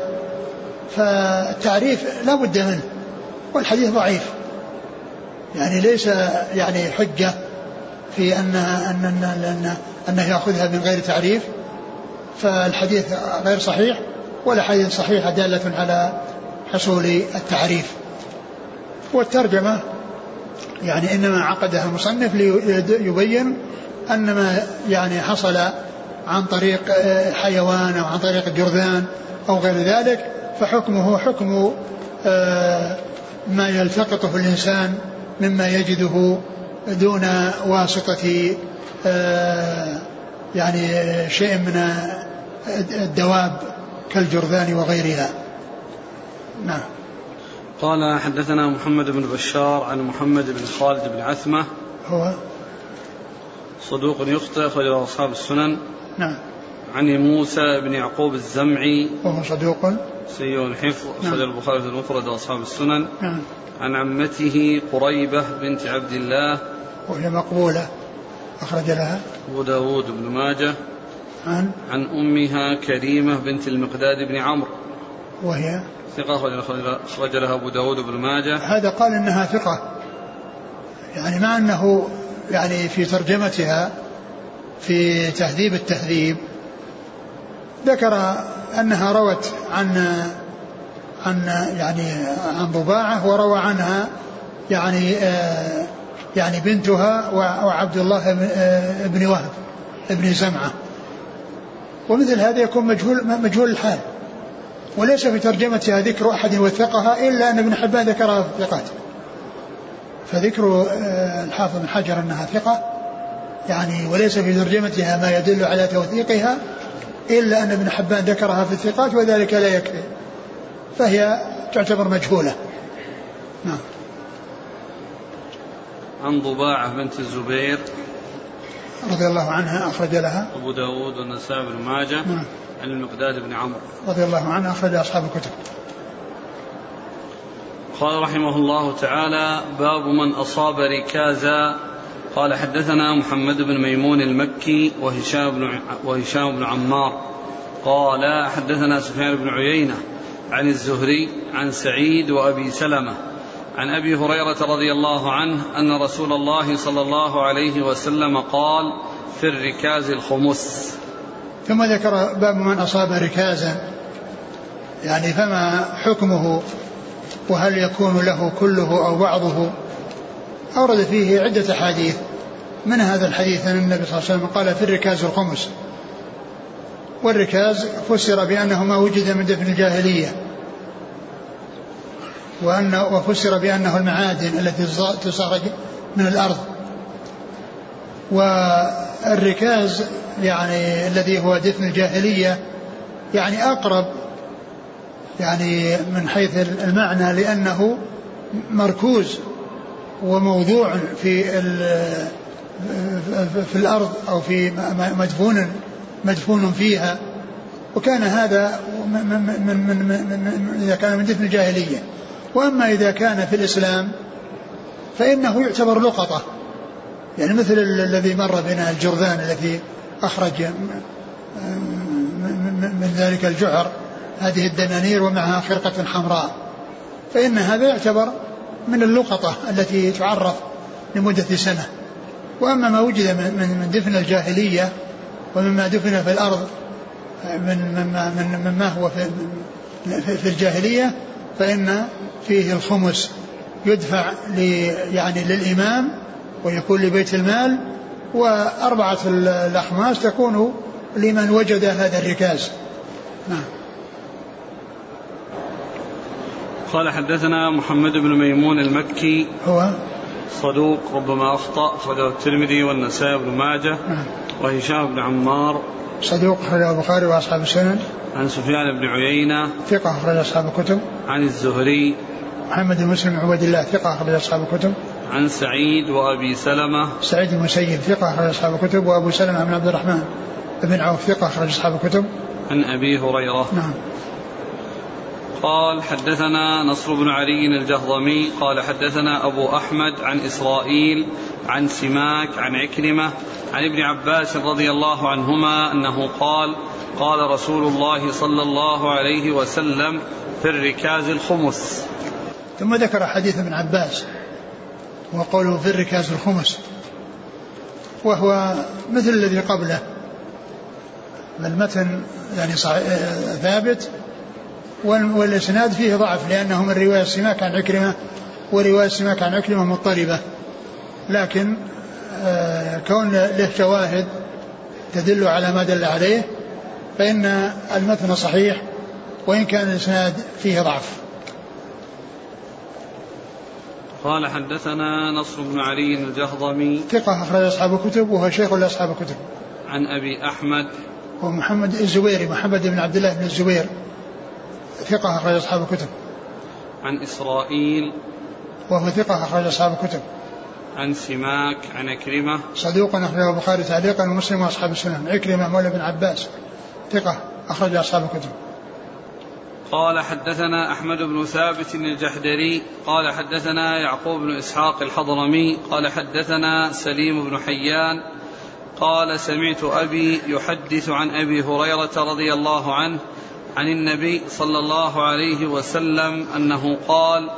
فالتعريف لا بد منه والحديث ضعيف. يعني ليس يعني حجة في أن أن أن أن أنه يأخذها من غير تعريف. فالحديث غير صحيح ولا حديث صحيحة دالة على حصول التعريف. والترجمة يعني إنما عقدها المصنف ليبين أن ما يعني حصل عن طريق حيوان أو عن طريق جرذان أو غير ذلك فحكمه حكم آه، ما يلتقطه الإنسان مما يجده دون واسطة آه، يعني شيء من الدواب كالجرذان وغيرها. نعم. قال حدثنا محمد بن بشار عن محمد بن خالد بن عثمة. هو؟ صدوق يخطئ أخرجه أصحاب السنن. نعم. عن موسى بن يعقوب الزمعي. وهو صدوق؟ سيء الحفظ أخرج نعم. البخاري في المفرد وأصحاب السنن. نعم. عن عمته قريبة بنت عبد الله. وهي مقبولة أخرج لها؟ أبو داود بن ماجة. عن عن أمها كريمة بنت المقداد بن عمرو. وهي؟ ثقة أخرج- لها أبو داود بن ماجه. هذا قال إنها ثقة. يعني مع أنه يعني في ترجمتها في تهذيب التهذيب. ذكر أنها روت عن عن يعني عن ضباعة وروى عنها يعني آه يعني بنتها وعبد الله بن- آه، وهب بن زمعة. ومثل هذا يكون مجهول مجهول الحال. وليس في ترجمتها ذكر أحد وثقها إلا أن ابن حبان ذكرها في الثقات. فذكر آه، الحافظ بن حجر أنها ثقة. يعني وليس في ترجمتها ما يدل على توثيقها إلا أن ابن حبان ذكرها في الثقات وذلك لا يكفي. فهي تعتبر مجهولة. نعم. عن ضباعة بنت الزبير رضي الله عنها أخرج لها. أبو داود والنسائي بن ماجه نعم. عن المقداد بن عمرو. رضي الله عنها أخرج أصحاب الكتب. قال رحمه الله تعالى باب من أصاب ركازا قال حدثنا محمد بن ميمون المكي وهشام بن وهشام بن عمار. قال حدثنا سفيان بن عيينة عن الزهري عن سعيد وأبي سلمة. عن أبي هريرة رضي الله عنه أن رسول الله صلى الله عليه وسلم قال في الركاز الخمس. ثم ذكر باب من أصاب ركازا. يعني فما حكمه؟ وهل يكون له كله أو بعضه؟ أورد فيه عدة أحاديث. من هذا الحديث؟ أن النبي صلى الله عليه وسلم قال في الركاز الخمس. والركاز فسر بأنه ما وجد من دفن الجاهلية. وأن وفسر بأنه المعادن التي تستخرج من الأرض. والركاز يعني الذي هو دفن الجاهلية يعني أقرب يعني من حيث المعنى لأنه مركوز وموضوع في في الأرض أو في مدفون مدفون فيها. وكان هذا من, من, من, من إذا كان من دفن الجاهلية. وأما إذا كان في الإسلام فإنه يعتبر لقطة. يعني مثل الذي مر بنا الجرذان الذي أخرج من ذلك الجعر هذه الدنانير ومعها خرقة حمراء. فإن هذا يعتبر من اللقطة التي تعرف لمدة سنة. وأما ما وجد من دفن الجاهلية ومما دفن في الأرض من مما من مما هو في في الجاهلية فإن فيه الخمس يدفع يعني للإمام ويكون لبيت المال وأربعة الأخماس تكون لمن وجد هذا الركاز. نعم. قال حدثنا محمد بن ميمون المكي. هو؟ صدوق ربما أخطأ أخرجه الترمذي والنسائي بن ماجه. نعم. وهشام بن عمار. صدوق أخرجه البخاري وأصحاب السنن. عن سفيان بن عيينة. ثقة أخرج أصحاب الكتب. عن الزهري. محمد بن مسلم عبد الله ثقة أخرج أصحاب الكتب. عن سعيد وأبي سلمة. سعيد بن المسيب ثقة أخرج أصحاب الكتب وأبو سلمة بن عبد الرحمن بن عوف ثقة أخرج أصحاب الكتب. عن أبي هريرة. نعم. قال حدثنا نصر بن علي الجهضمي. قال حدثنا أبو أحمد عن إسرائيل عن سماك عن عكرمة عن ابن عباس رضي الله عنهما أنه قال قال رسول الله صلى الله عليه وسلم في الركاز الخمس. ثم ذكر حديث ابن عباس وقوله في الركاز الخمس وهو مثل الذي قبله المتن يعني ثابت والإسناد فيه ضعف لأنه من رواية سماك عن عكرمة ورواية سماك عن عكرمة مضطربة لكن كون له شواهد تدل على ما دل عليه فإن المتن صحيح وإن كان الإسناد فيه ضعف. قال حدثنا نصر بن علي الجهضمي ثقة أخرج أصحاب الكتب وهو شيخ لأصحاب الكتب عن أبي أحمد. هو محمد الزبيري محمد بن عبد الله بن الزبير. ثقة أخرج أصحاب الكتب عن إسرائيل. وهو ثقة أخرج أصحاب الكتب عن سماك عن عكرمة صدوق أخرجه البخاري تعليقا ومسلم وأصحاب السنن. عكرمة مولى بن عباس. ثقة أخرج أصحاب الكتب قال حدثنا أحمد بن ثابت الجحدري قال حدثنا يعقوب بن إسحاق الحضرمي قال حدثنا سليم بن حيان قال سمعت أبي يحدث عن أبي هريرة رضي الله عنه عن النبي صلى الله عليه وسلم أنه قال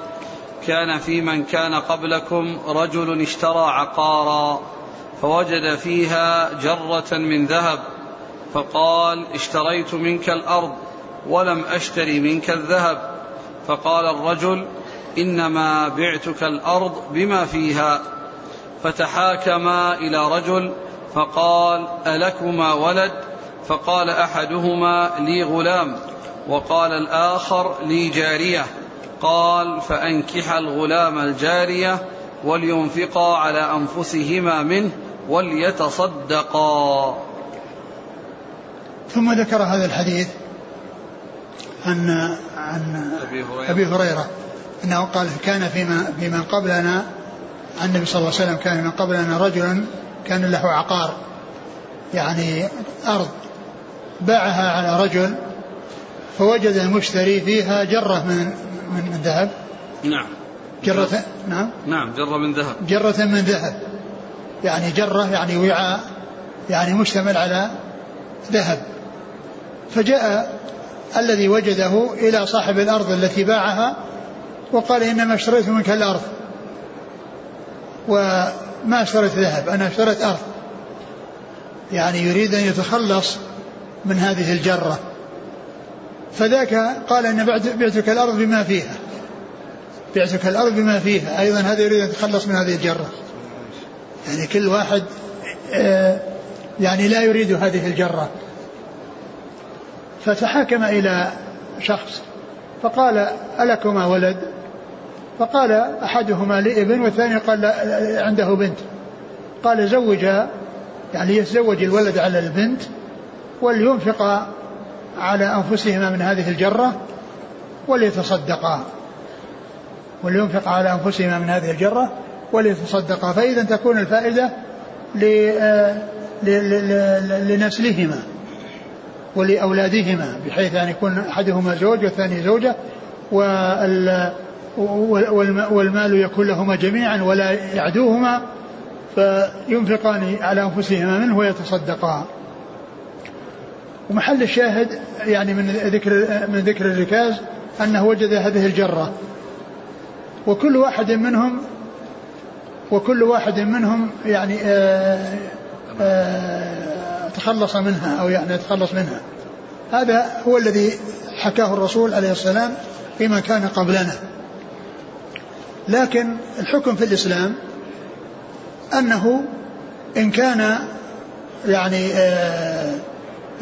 كان في من كان قبلكم رجل اشترى عقارا فوجد فيها جرة من ذهب فقال اشتريت منك الأرض ولم أشتري منك الذهب. فقال الرجل إنما بعتك الأرض بما فيها. فتحاكما إلى رجل فقال ألكما ولد؟ فقال أحدهما لي غلام. وقال الآخر لي جارية. قال فأنكح الغلام الجارية ولينفقا على أنفسهما منه وليتصدقا. ثم ذكر هذا الحديث عن عن أبي هريرة, أبي هريرة. أنه قال كان فيما في من قبلنا عن النبي صلى الله عليه وسلم كان من قبلنا رجل كان له عقار يعني أرض. باعها على رجل فوجد المشتري فيها جرة من من, من ذهب. نعم. جرة نعم. نعم جرة من ذهب. جرة من ذهب. يعني جرة يعني وعاء يعني مشتمل على ذهب. فجاء الذي وجده إلى صاحب الأرض التي باعها وقال إنما اشتريت منك الأرض. وما اشتريت ذهب أنا اشتريت أرض. يعني يريد أن يتخلص من هذه الجرة. فذاك قال إن بعتك الأرض بما فيها. بعتك الأرض بما فيها. أيضا هذا يريد أن يتخلص من هذه الجرة. يعني كل واحد آه، يعني لا يريد هذه الجرة. فتحاكم إلى شخص فقال ألكما ولد؟ فقال أحدهما لابن والثاني قال عنده بنت. قال زوج يعني يتزوج الولد على البنت ولينفق على أنفسهما من هذه الجرة وليتصدقا. ولينفق على أنفسهما من هذه الجرة وليتصدقا. فإذا تكون الفائدة لنسلهما. ولأولادهما بحيث أن يكون أحدهما زوج والثاني زوجة والمال يكون لهما جميعا ولا يعدوهما فينفقان على أنفسهما منه ويتصدقان ومحل الشاهد يعني من ذكر من ذكر الركاز أنه وجد هذه الجرة. وكل واحد منهم وكل واحد منهم يعني آآ آه، آآ آه، تخلص منها أو يعني يتخلص منها. هذا هو الذي حكاه الرسول عليه السلام فيما كان قبلنا. لكن الحكم في الإسلام أنه إن كان يعني آآ آه،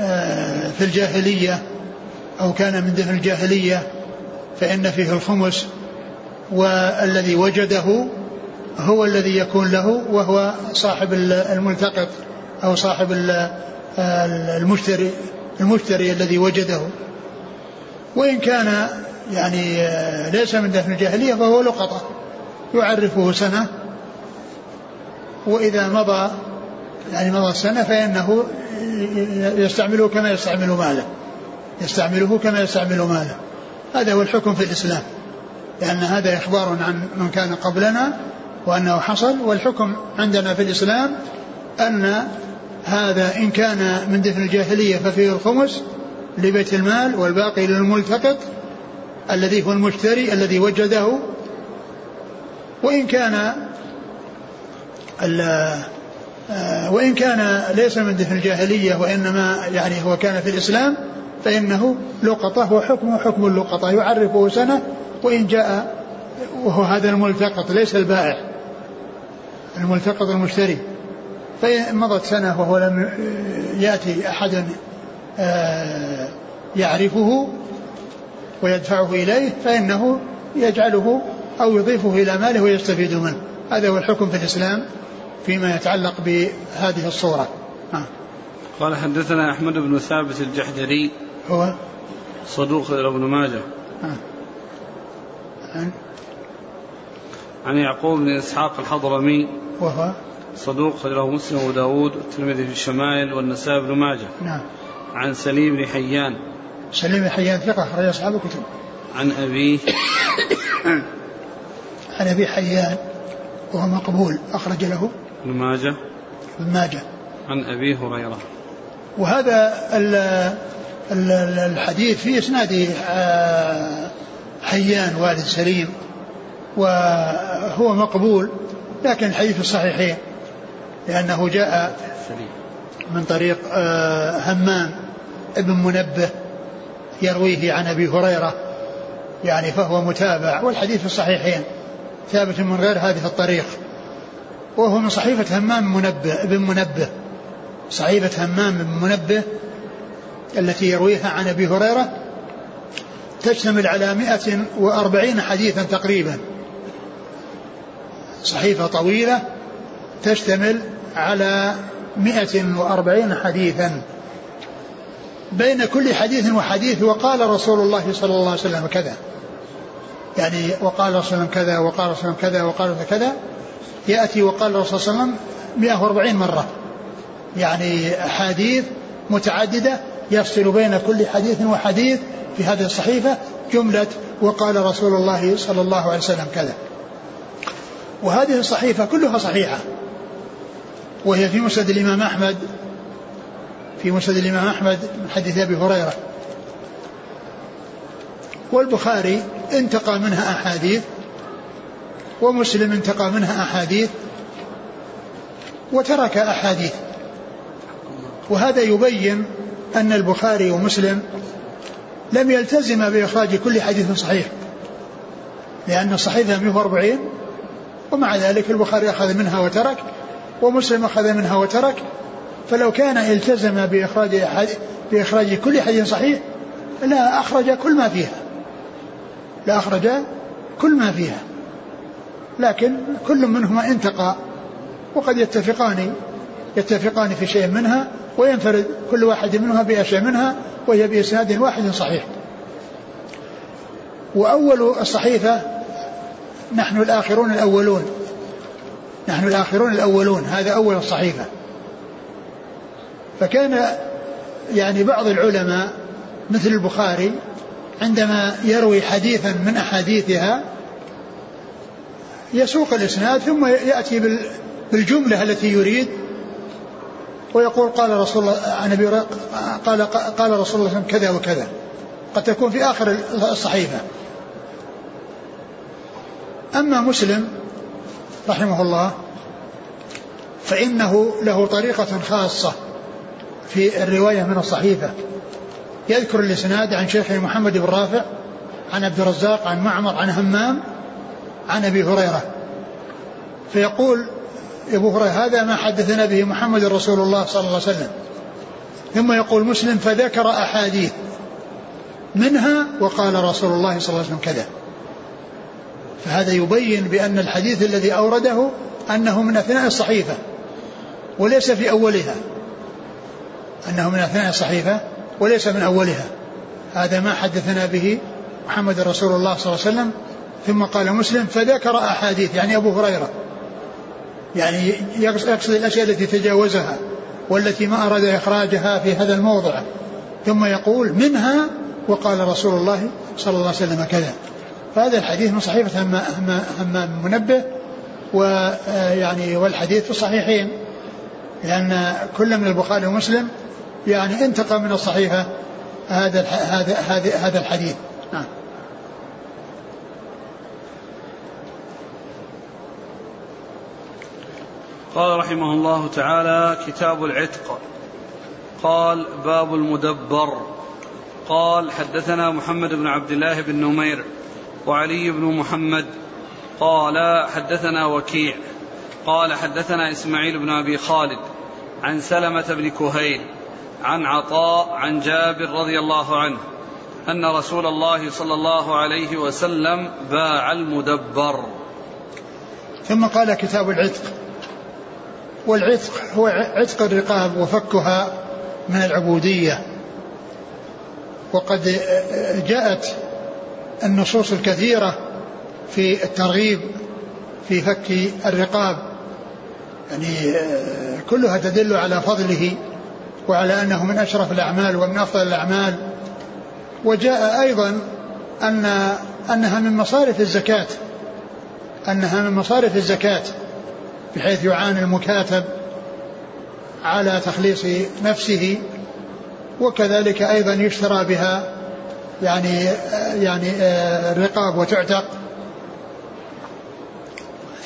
آه، في الجاهلية أو كان من دفن الجاهلية فإن فيه الخمس والذي وجده هو الذي يكون له وهو صاحب الملتقط أو صاحب المشتري المشتري الذي وجده. وإن كان يعني ليس من دفن الجاهلية فهو لقطة يعرفه سنة. وإذا مضى يعني مضى السنة فإنه يستعمله كما يستعمل ماله يستعمله كما يستعمل ماله. هذا هو الحكم في الإسلام لأن هذا إخبار عن من كان قبلنا وأنه حصل والحكم عندنا في الإسلام أن هذا إن كان من دفن الجاهلية ففيه الخمس لبيت المال والباقي للملتقط الذي هو المشتري الذي وجده. وإن كان آه، وإن كان ليس من دفن الجاهلية وإنما يعني هو كان في الإسلام فإنه لقطة وحكمه حكم اللقطة يعرفه سنة وإن جاء وهو هذا الملتقط ليس البائع الملتقط المشتري. فإن مضت سنة وهو لم يأتي أحد آه، يعرفه ويدفعه إليه فإنه يجعله أو يضيفه إلى ماله ويستفيد منه. هذا هو الحكم في الإسلام فيما يتعلق بهذه الصورة. آه. قال حدثنا أحمد بن ثابت الجحدري. هو؟ صدوق ابن ماجه. آه. عن عن يعقوب بن إسحاق الحضرمي. وهو؟ صدوق له مسلم وأبو داود والترمذي في الشمائل والنسائي بن ماجه. نعم. عن سليم بن حيان. سليم بن حيان ثقة أخرج أصحاب الكتب. عن أبيه عن أبي حيان وهو مقبول أخرج له. ابن ماجه. ابن ماجه. عن أبي هريرة. وهذا ال ال الحديث في إسناد آه، حيان والد سليم وهو مقبول لكن الحديث الصحيحين. لأنه جاء من طريق آه، همام ابن منبه يرويه عن أبي هريرة يعني فهو متابع والحديث في الصحيحين ثابت من غير هذه الطريق. وهو من صحيفة همام منبه ابن منبه صحيفة همام بن منبه التي يرويها عن أبي هريرة تشتمل على مئة وأربعين حديثا تقريبا. صحيفة طويلة تشتمل على مئة وأربعين حديثا. بين كل حديث وحديث وقال رسول الله صلى الله عليه وسلم كذا. يعني وقال رسول الله كذا وقال رسول الله كذا وقال كذا يأتي وقال الرسول صلى الله عليه وسلم 140 مرة. يعني أحاديث متعددة يفصل بين كل حديث وحديث في هذه الصحيفة جملة وقال رسول الله صلى الله عليه وسلم كذا. وهذه الصحيفة كلها صحيحة. وهي في مسند الإمام أحمد في مسند الإمام أحمد من حديث أبي هريرة. والبخاري انتقى منها أحاديث ومسلم انتقى منها أحاديث وترك أحاديث. وهذا يبين أن البخاري ومسلم لم يلتزم بإخراج كل حديث صحيح لأن الصحيفة 140 ومع ذلك البخاري أخذ منها وترك ومسلم أخذ منها وترك فلو كان التزم بإخراج بإخراج كل حديث صحيح لا أخرج كل ما فيها. لا أخرج كل ما فيها. لكن كل منهما انتقى وقد يتفقان يتفقان في شيء منها وينفرد كل واحد منها بأشياء منها وهي بإسناد واحد صحيح. وأول الصحيفة نحن الآخرون الأولون. نحن الآخرون الأولون هذا أول الصحيفة. فكان يعني بعض العلماء مثل البخاري عندما يروي حديثا من أحاديثها يسوق الإسناد ثم يأتي بالجملة التي يريد ويقول قال رسول الله عن أبي قال قال رسول الله كذا وكذا. قد تكون في آخر الصحيفة. أما مسلم رحمه الله فإنه له طريقة خاصة في الرواية من الصحيفة. يذكر الإسناد عن شيخه محمد بن رافع عن عبد الرزاق عن معمر عن همام عن أبي هريرة. فيقول أبو هريرة هذا ما حدثنا به محمد رسول الله صلى الله عليه وسلم. ثم يقول مسلم فذكر أحاديث منها وقال رسول الله صلى الله عليه وسلم كذا. فهذا يبين بأن الحديث الذي أورده أنه من أثناء الصحيفة وليس في أولها. أنه من أثناء الصحيفة وليس من أولها. هذا ما حدثنا به محمد رسول الله صلى الله عليه وسلم ثم قال مسلم فذكر أحاديث يعني أبو هريرة. يعني يقصد الأشياء التي تجاوزها والتي ما أراد إخراجها في هذا الموضع. ثم يقول منها وقال رسول الله صلى الله عليه وسلم كذا. فهذا الحديث من صحيفة همام منبه ويعني والحديث في الصحيحين لأن كل من البخاري ومسلم يعني انتقى من الصحيفة هذا هذا هذا الحديث. نعم. قال رحمه الله تعالى كتاب العتق. قال باب المدبر. قال حدثنا محمد بن عبد الله بن نمير. وعلي بن محمد قال حدثنا وكيع قال حدثنا إسماعيل بن أبي خالد عن سلمة بن كهيل عن عطاء عن جابر رضي الله عنه أن رسول الله صلى الله عليه وسلم باع المدبر. ثم قال كتاب العتق. والعتق هو عتق الرقاب وفكها من العبودية. وقد جاءت النصوص الكثيرة في الترغيب في فك الرقاب. يعني كلها تدل على فضله وعلى أنه من أشرف الأعمال ومن أفضل الأعمال. وجاء أيضا أن أنها من مصارف الزكاة أنها من مصارف الزكاة بحيث يعاني المكاتب على تخليص نفسه وكذلك أيضا يشترى بها يعني يعني الرقاب وتعتق.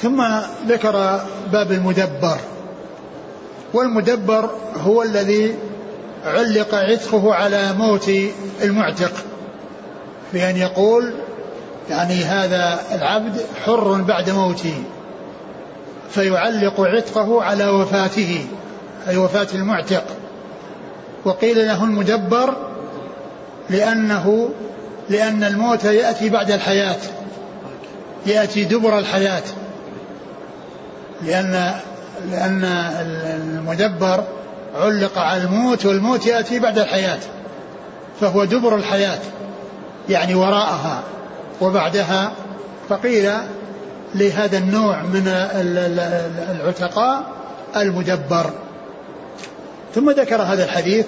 ثم ذكر باب المدبر. والمدبر هو الذي علق عتقه على موت المعتق. بأن يقول يعني هذا العبد حر بعد موته. فيعلق عتقه على وفاته أي وفاة المعتق. وقيل له المدبر لأنه لأن الموت يأتي بعد الحياة. يأتي دبر الحياة. لأن لأن المدبر علق على الموت والموت يأتي بعد الحياة. فهو دبر الحياة يعني وراءها. وبعدها فقيل لهذا النوع من العتقاء المدبر. ثم ذكر هذا الحديث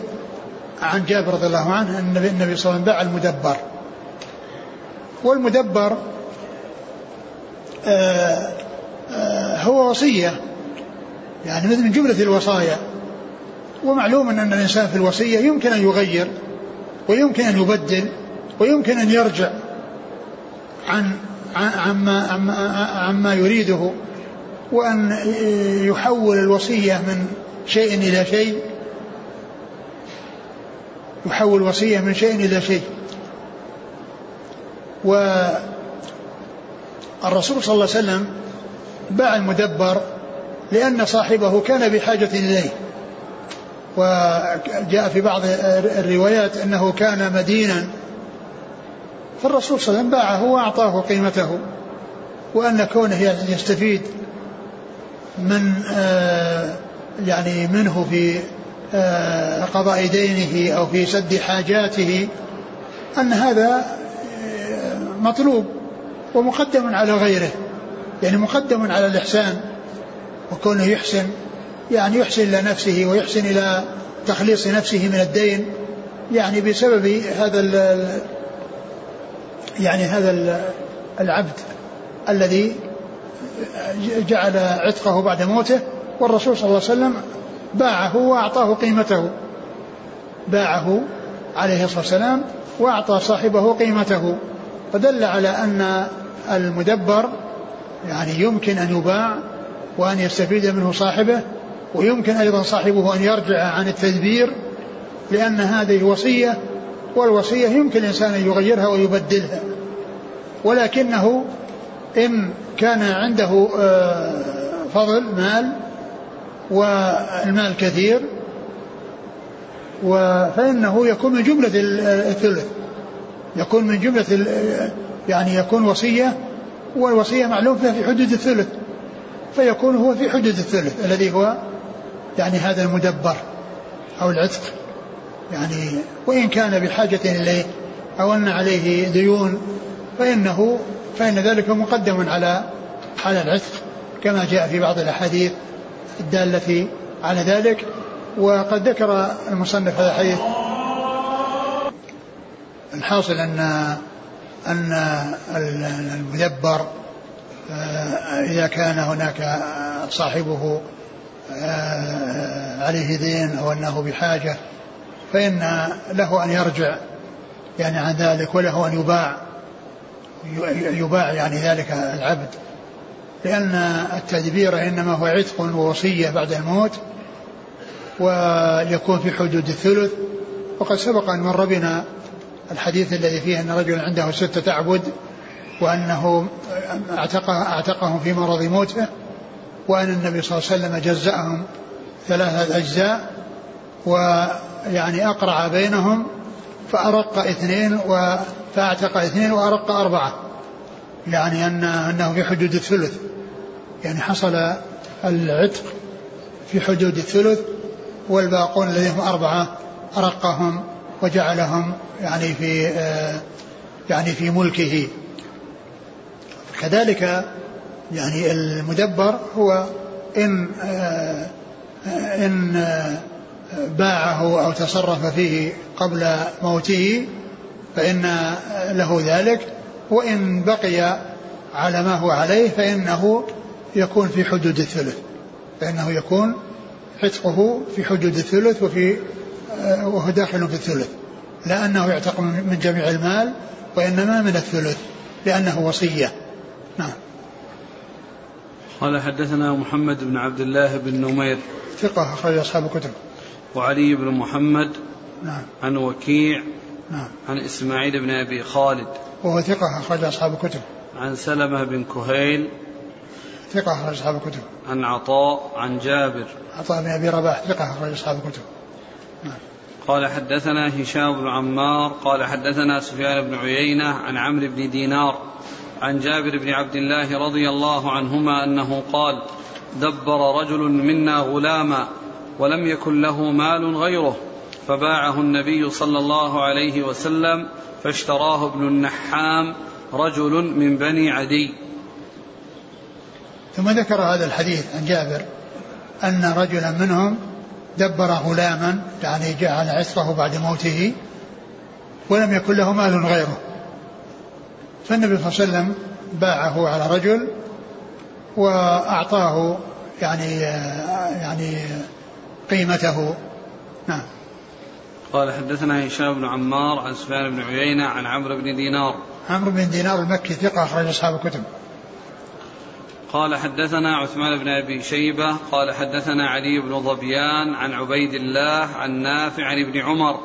عن جابر رضي الله عنه أن النبي صلى الله عليه وسلم باع المدبر. والمدبر آه، آه، هو وصية. يعني مثل من جملة الوصايا. ومعلوم أن الإنسان في الوصية يمكن أن يغير ويمكن أن يبدل ويمكن أن يرجع عن عما عما, يريده وأن يحول الوصية من شيء إلى شيء. يحول وصية من شيء إلى شيء. والرسول صلى الله عليه وسلم باع المدبر لأن صاحبه كان بحاجة إليه. وجاء في بعض الروايات أنه كان مدينا. فالرسول صلى الله عليه وسلم باعه وأعطاه قيمته وأن كونه يستفيد من آه، يعني منه في قضاء دينه أو في سد حاجاته أن هذا آه، مطلوب ومقدم على غيره يعني مقدم على الإحسان وكونه يحسن يعني يحسن إلى نفسه ويحسن إلى تخليص نفسه من الدين يعني بسبب هذا يعني هذا العبد الذي جعل عتقه بعد موته والرسول صلى الله عليه وسلم باعه وأعطاه قيمته. باعه عليه الصلاة والسلام وأعطى صاحبه قيمته. فدل على أن المدبر يعني يمكن أن يباع وأن يستفيد منه صاحبه ويمكن أيضا صاحبه أن يرجع عن التدبير لأن هذه وصية والوصية يمكن الإنسان أن يغيرها ويبدلها. ولكنه إن كان عنده آه، فضل مال والمال كثير فإنه يكون من جملة الثلث. يكون من جملة يعني يكون وصية والوصية معلوم فيها في حدود الثلث. فيكون هو في حدود الثلث الذي هو يعني هذا المدبر أو العتق. يعني وإن كان بحاجة إليه أو أن عليه ديون فإنه فإن ذلك مقدم على على العتق كما جاء في بعض الأحاديث. الدالة على ذلك وقد ذكر المصنف هذا الحديث. الحاصل أن أن المدبر آه، إذا كان هناك صاحبه آه، عليه دين أو أنه بحاجة فإن له أن يرجع يعني عن ذلك وله أن يباع يباع يعني ذلك العبد. لأن التدبير إنما هو عتق ووصية بعد الموت ويكون في حدود الثلث. وقد سبق أن مر بنا الحديث الذي فيه أن رجلا عنده ستة أعبد وأنه أعتقهم في مرض موته وأن النبي صلى الله عليه وسلم جزأهم ثلاثة أجزاء ويعني أقرع بينهم فأرق اثنين فأعتق اثنين وأرق أربعة. يعني أن أنه في حدود الثلث. يعني حصل العتق في حدود الثلث والباقون الذين هم أربعة أرقهم وجعلهم يعني في آه، يعني في ملكه. كذلك يعني المدبر هو إن آه، إن آه، باعه أو تصرف فيه قبل موته فإن له ذلك. وإن بقي على ما هو عليه فإنه يكون في حدود الثلث. فإنه يكون عتقه في حدود الثلث وفي آه، وهو داخل في الثلث. لا أنه يعتق من جميع المال وإنما من الثلث لأنه وصية. نعم. قال حدثنا محمد بن عبد الله بن نمير ثقة أخرج أصحاب الكتب. وعلي بن محمد نعم. عن وكيع نعم. عن إسماعيل بن أبي خالد وهو ثقة أخرج أصحاب الكتب. عن سلمة بن كهيل. ثقة أخرج أصحاب الكتب. عن عطاء عن جابر. عطاء بن أبي رباح ثقة أخرج أصحاب الكتب. نعم. قال حدثنا هشام بن عمار قال حدثنا سفيان بن عيينة عن عمرو بن دينار عن جابر بن عبد الله رضي الله عنهما أنه قال دبر رجل منا غلاما ولم يكن له مال غيره فباعه النبي صلى الله عليه وسلم فاشتراه ابن النحام رجل من بني عدي. ثم ذكر هذا الحديث عن جابر أن رجلا منهم دبر غلاما يعني جعل عسره بعد موته ولم يكن له مال غيره. فالنبي صلى الله عليه وسلم باعه على رجل وأعطاه يعني يعني قيمته. نعم. قال حدثنا هشام بن عمار عن سفيان بن عيينة عن عمرو بن دينار. عمرو بن دينار المكي ثقة أخرج أصحاب الكتب. قال حدثنا عثمان بن أبي شيبة قال حدثنا علي بن ظبيان عن عبيد الله عن نافع عن ابن عمر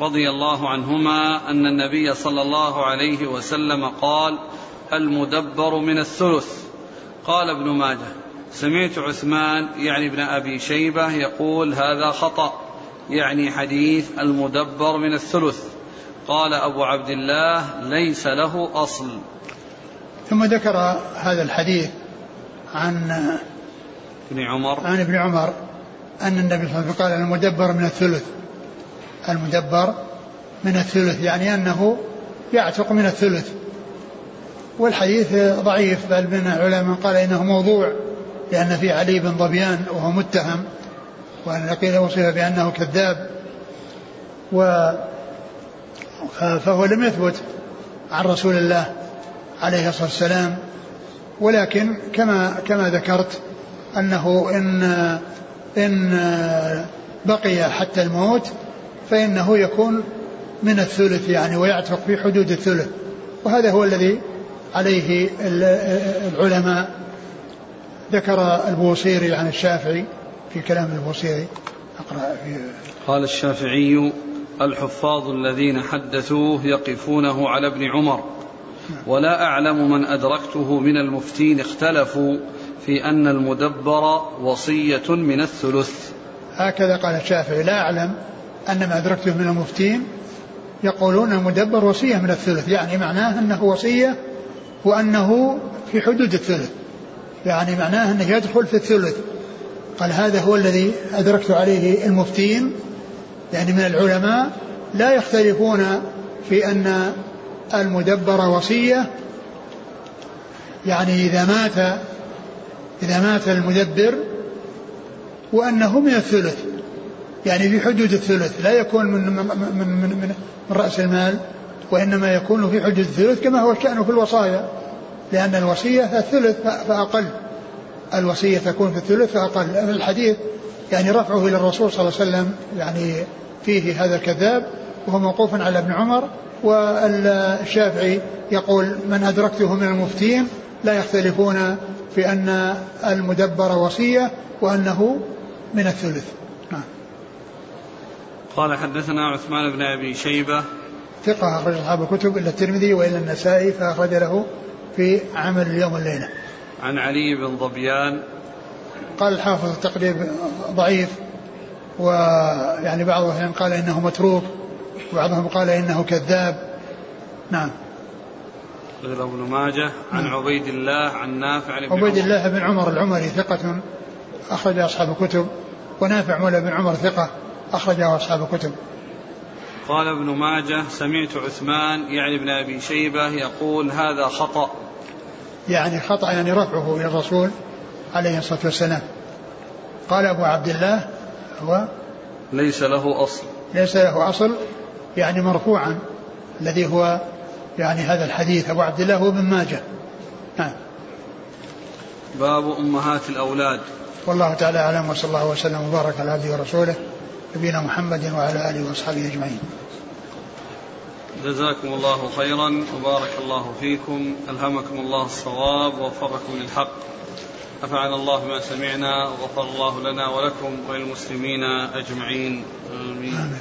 رضي الله عنهما أن النبي صلى الله عليه وسلم قال المدبر من الثلث. قال ابن ماجه سمعت عثمان يعني ابن أبي شيبة يقول هذا خطأ. يعني حديث المدبر من الثلث. قال أبو عبد الله ليس له أصل. ثم ذكر هذا الحديث عن ابن عمر. عن ابن عمر أن النبي صلى الله عليه وسلم قال المدبر من الثلث. المدبر من الثلث يعني أنه يعتق من الثلث. والحديث ضعيف بل من العلماء قال إنه موضوع لأن في علي بن ظبيان وهو متهم. وأن قيل وصف بأنه كذاب و فهو لم يثبت عن رسول الله عليه الصلاة والسلام. ولكن كما كما ذكرت أنه ان إن بقي حتى الموت فإنه يكون من الثلث يعني ويعتق في حدود الثلث. وهذا هو الذي عليه العلماء. ذكر البوصيري عن الشافعي في كلام البوصيري أقرأ في قال الشافعي الحفاظ الذين حدثوه يقفونه على ابن عمر. ولا أعلم من أدركته من المفتين اختلفوا في أن المدبر وصية من الثلث. هكذا قال الشافعي لا أعلم أن ما أدركته من المفتين يقولون المدبر وصية من الثلث يعني معناه أنه وصية وأنه في حدود الثلث يعني معناه أنه يدخل في الثلث. قال هذا هو الذي أدركت عليه المفتين يعني من العلماء لا يختلفون في أن المدبر وصية. يعني إذا مات إذا مات المدبر وأنه من الثلث يعني في حدود الثلث لا يكون من من من من, من رأس المال وإنما يكون في حدود الثلث كما هو الشأن في الوصايا لأن الوصية الثلث فأقل. الوصية تكون في الثلث فأقل الحديث يعني رفعه إلى الرسول صلى الله عليه وسلم يعني فيه هذا الكذاب وهو موقوف على ابن عمر والشافعي يقول من أدركته من المفتين لا يختلفون في أن المدبر وصية وأنه من الثلث. نعم. قال حدثنا عثمان بن أبي شيبة. ثقة أخرج أصحاب الكتب إلا الترمذي وإلا النسائي فأخرج له في عمل اليوم والليلة. عن علي بن ظبيان قال الحافظ التقريب ضعيف ويعني بعضهم قال إنه متروك وبعضهم قال إنه كذاب. نعم. غير ابن ماجه عن نعم. عبيد الله عن نافع عن عبيد الله بن عمر العمري ثقة أخرج أصحاب الكتب ونافع مولى بن عمر ثقة أخرجه أصحاب الكتب. قال ابن ماجه سمعت عثمان يعني ابن أبي شيبة يقول هذا خطأ. يعني خطأ يعني رفعه إلى الرسول عليه الصلاة والسلام. قال أبو عبد الله هو ليس له أصل. ليس له أصل يعني مرفوعا الذي هو يعني هذا الحديث. أبو عبد الله هو ابن ماجه. نعم. باب أمهات الأولاد. والله تعالى أعلم وصلى الله وسلم وبارك على عبده ورسوله نبينا محمد وعلى آله وأصحابه أجمعين. جزاكم الله خيرا وبارك الله فيكم ألهمكم الله الصواب ووفقكم للحق. نفعنا الله ما سمعنا وغفر الله لنا ولكم وللمسلمين أجمعين. آمين.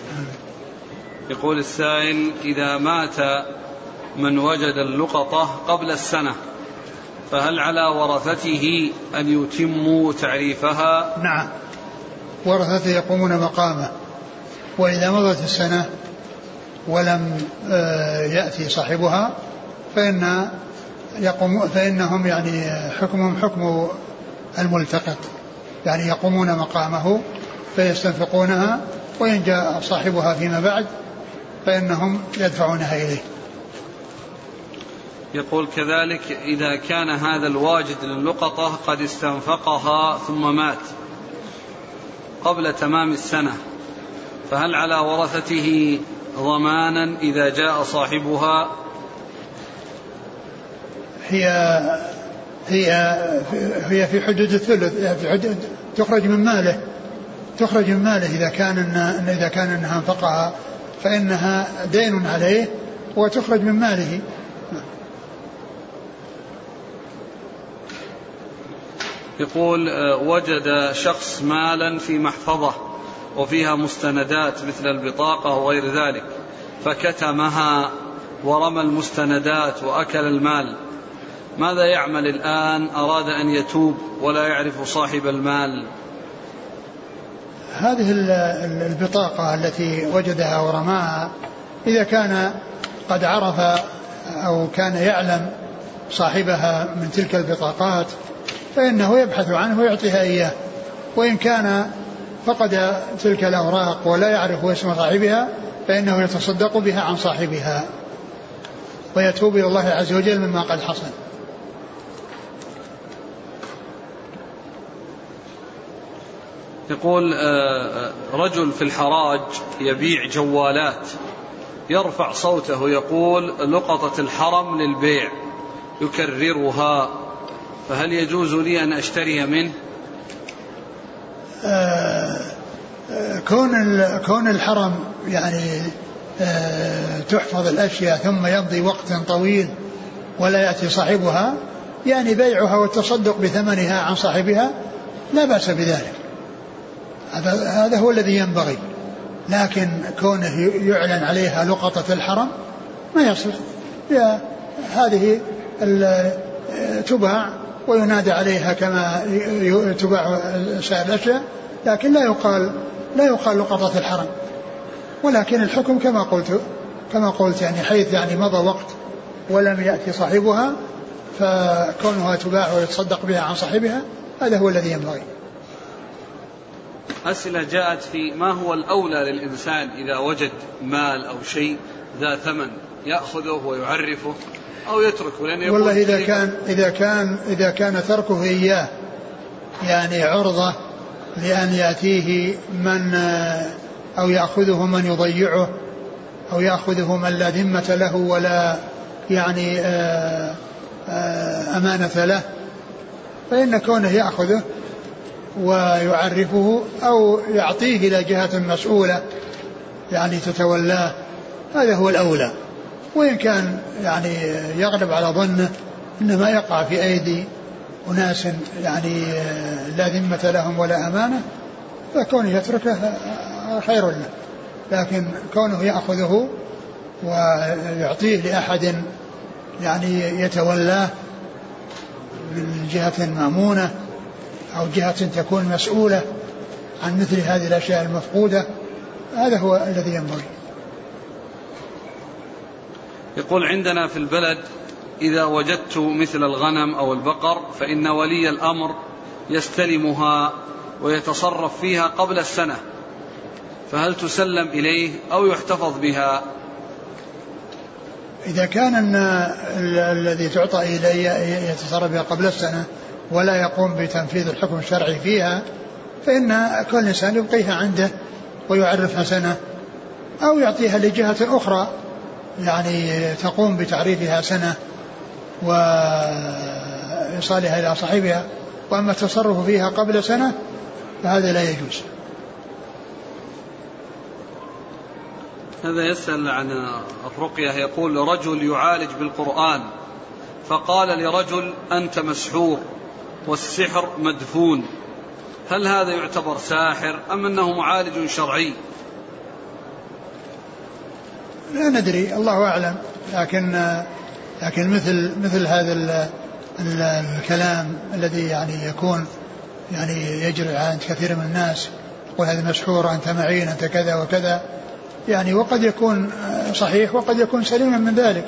يقول السائل إذا مات من وجد اللقطة قبل السنة فهل على ورثته أن يتموا تعريفها؟ نعم. ورثته يقومون مقامه وإذا مضت السنة ولم آه، يأتي صاحبها فإن يقوم فإنهم يعني حكمهم حكم الملتقط. يعني يقومون مقامه فيستنفقونها وإن جاء صاحبها فيما بعد فإنهم يدفعونها إليه. يقول كذلك إذا كان هذا الواجد للقطة قد استنفقها ثم مات قبل تمام السنة فهل على ورثته ضمانا إذا جاء صاحبها. هي هي هي في حدود الثلث في حدود تخرج من ماله تخرج من ماله إذا كان إن إذا كان أنها انفقها فإنها دين عليه وتخرج من ماله. يقول آه، وجد شخص مالا في محفظة. وفيها مستندات مثل البطاقة وغير ذلك. فكتمها ورمى المستندات وأكل المال. ماذا يعمل الآن؟ أراد أن يتوب ولا يعرف صاحب المال. هذه البطاقة التي وجدها ورماها إذا كان قد عرف أو كان يعلم صاحبها من تلك البطاقات فإنه يبحث عنه ويعطيها إياه. وإن كان فقد تلك الأوراق ولا يعرف اسم صاحبها فإنه يتصدق بها عن صاحبها ويتوب إلى الله عز وجل مما قد حصل. يقول آه، آه، رجل في الحراج يبيع جوالات يرفع صوته يقول لقطة الحرم للبيع يكررها فهل يجوز لي أن أشتري منه؟ كون كون الحرم يعني تحفظ الأشياء ثم يمضي وقت طويل ولا يأتي صاحبها يعني بيعها والتصدق بثمنها عن صاحبها لا بأس بذلك. هذا هو الذي ينبغي. لكن كونه يعلن عليها لقطة الحرم ما يصلح. هذه تباع وينادى عليها كما تباع سائر الأشياء لكن لا يقال لا يقال لقطة الحرم. ولكن الحكم كما قلت كما قلت يعني حيث يعني مضى وقت ولم يأتي صاحبها فكونها تباع ويتصدق بها عن صاحبها هذا هو الذي ينبغي. أسئلة جاءت في ما هو الأولى للإنسان إذا وجد مال أو شيء ذا ثمن؟ يأخذه ويعرفه أو يتركه لأن والله إذا كان إذا كان إذا كان تركه إياه يعني عرضة لأن يأتيه من أو يأخذه من يضيعه أو يأخذه من لا ذمة له ولا يعني آه، آه، أمانة له فإن كونه يأخذه ويعرفه أو يعطيه إلى جهة مسؤولة يعني تتولاه هذا هو الأولى. وإن كان يعني يغلب على ظنه أنه ما يقع في أيدي أناس يعني لا ذمة لهم ولا أمانة فكونه يتركه خير له. لكن كونه يأخذه ويعطيه لأحد يعني يتولاه من جهة مأمونة أو جهة تكون مسؤولة عن مثل هذه الأشياء المفقودة هذا هو الذي ينبغي. يقول عندنا في البلد إذا وجدت مثل الغنم أو البقر فإن ولي الأمر يستلمها ويتصرف فيها قبل السنة فهل تسلم إليه أو يحتفظ بها؟ إذا كان الذي تعطى إليه يتصرف بها قبل السنة ولا يقوم بتنفيذ الحكم الشرعي فيها فإن كل إنسان يبقيها عنده ويعرفها سنة أو يعطيها لجهة أخرى. يعني تقوم بتعريفها سنة وإيصالها إلى صاحبها وأما التصرف فيها قبل سنة فهذا لا يجوز. هذا يسأل عن الرقية يقول رجل يعالج بالقرآن فقال لرجل أنت مسحور والسحر مدفون هل هذا يعتبر ساحر أم أنه معالج شرعي؟ لا ندري الله أعلم. لكن لكن مثل مثل هذا الكلام الذي يعني يكون يعني يجري عند كثير من الناس وهذا مسحور أنت معين أنت كذا وكذا. يعني وقد يكون صحيح وقد يكون سليما من ذلك.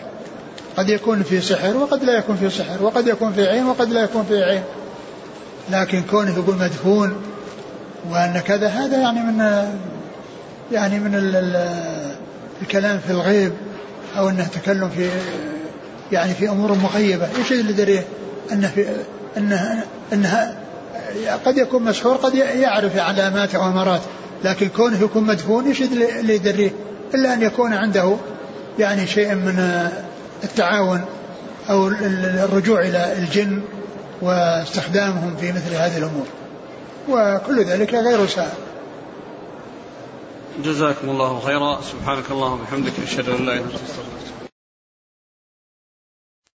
قد يكون في سحر وقد لا يكون في سحر وقد يكون في عين وقد لا يكون في عين. لكن كونه يقول مدفون وأن كذا هذا يعني من يعني من الكلام في الغيب أو أنه تكلم في يعني في أمور مغيبة. إيش اللي دريه أنه في أنه أنها قد يكون مسحور قد يعرف علامات وأمارات لكن كونه يكون مدفون إيش اللي يدريه إلا أن يكون عنده يعني شيء من التعاون أو الرجوع إلى الجن واستخدامهم في مثل هذه الأمور. وكل ذلك غير سائل. جزاكم الله خيرا. سبحانك اللهم وبحمدك أشهد أن لا إله إلا أنت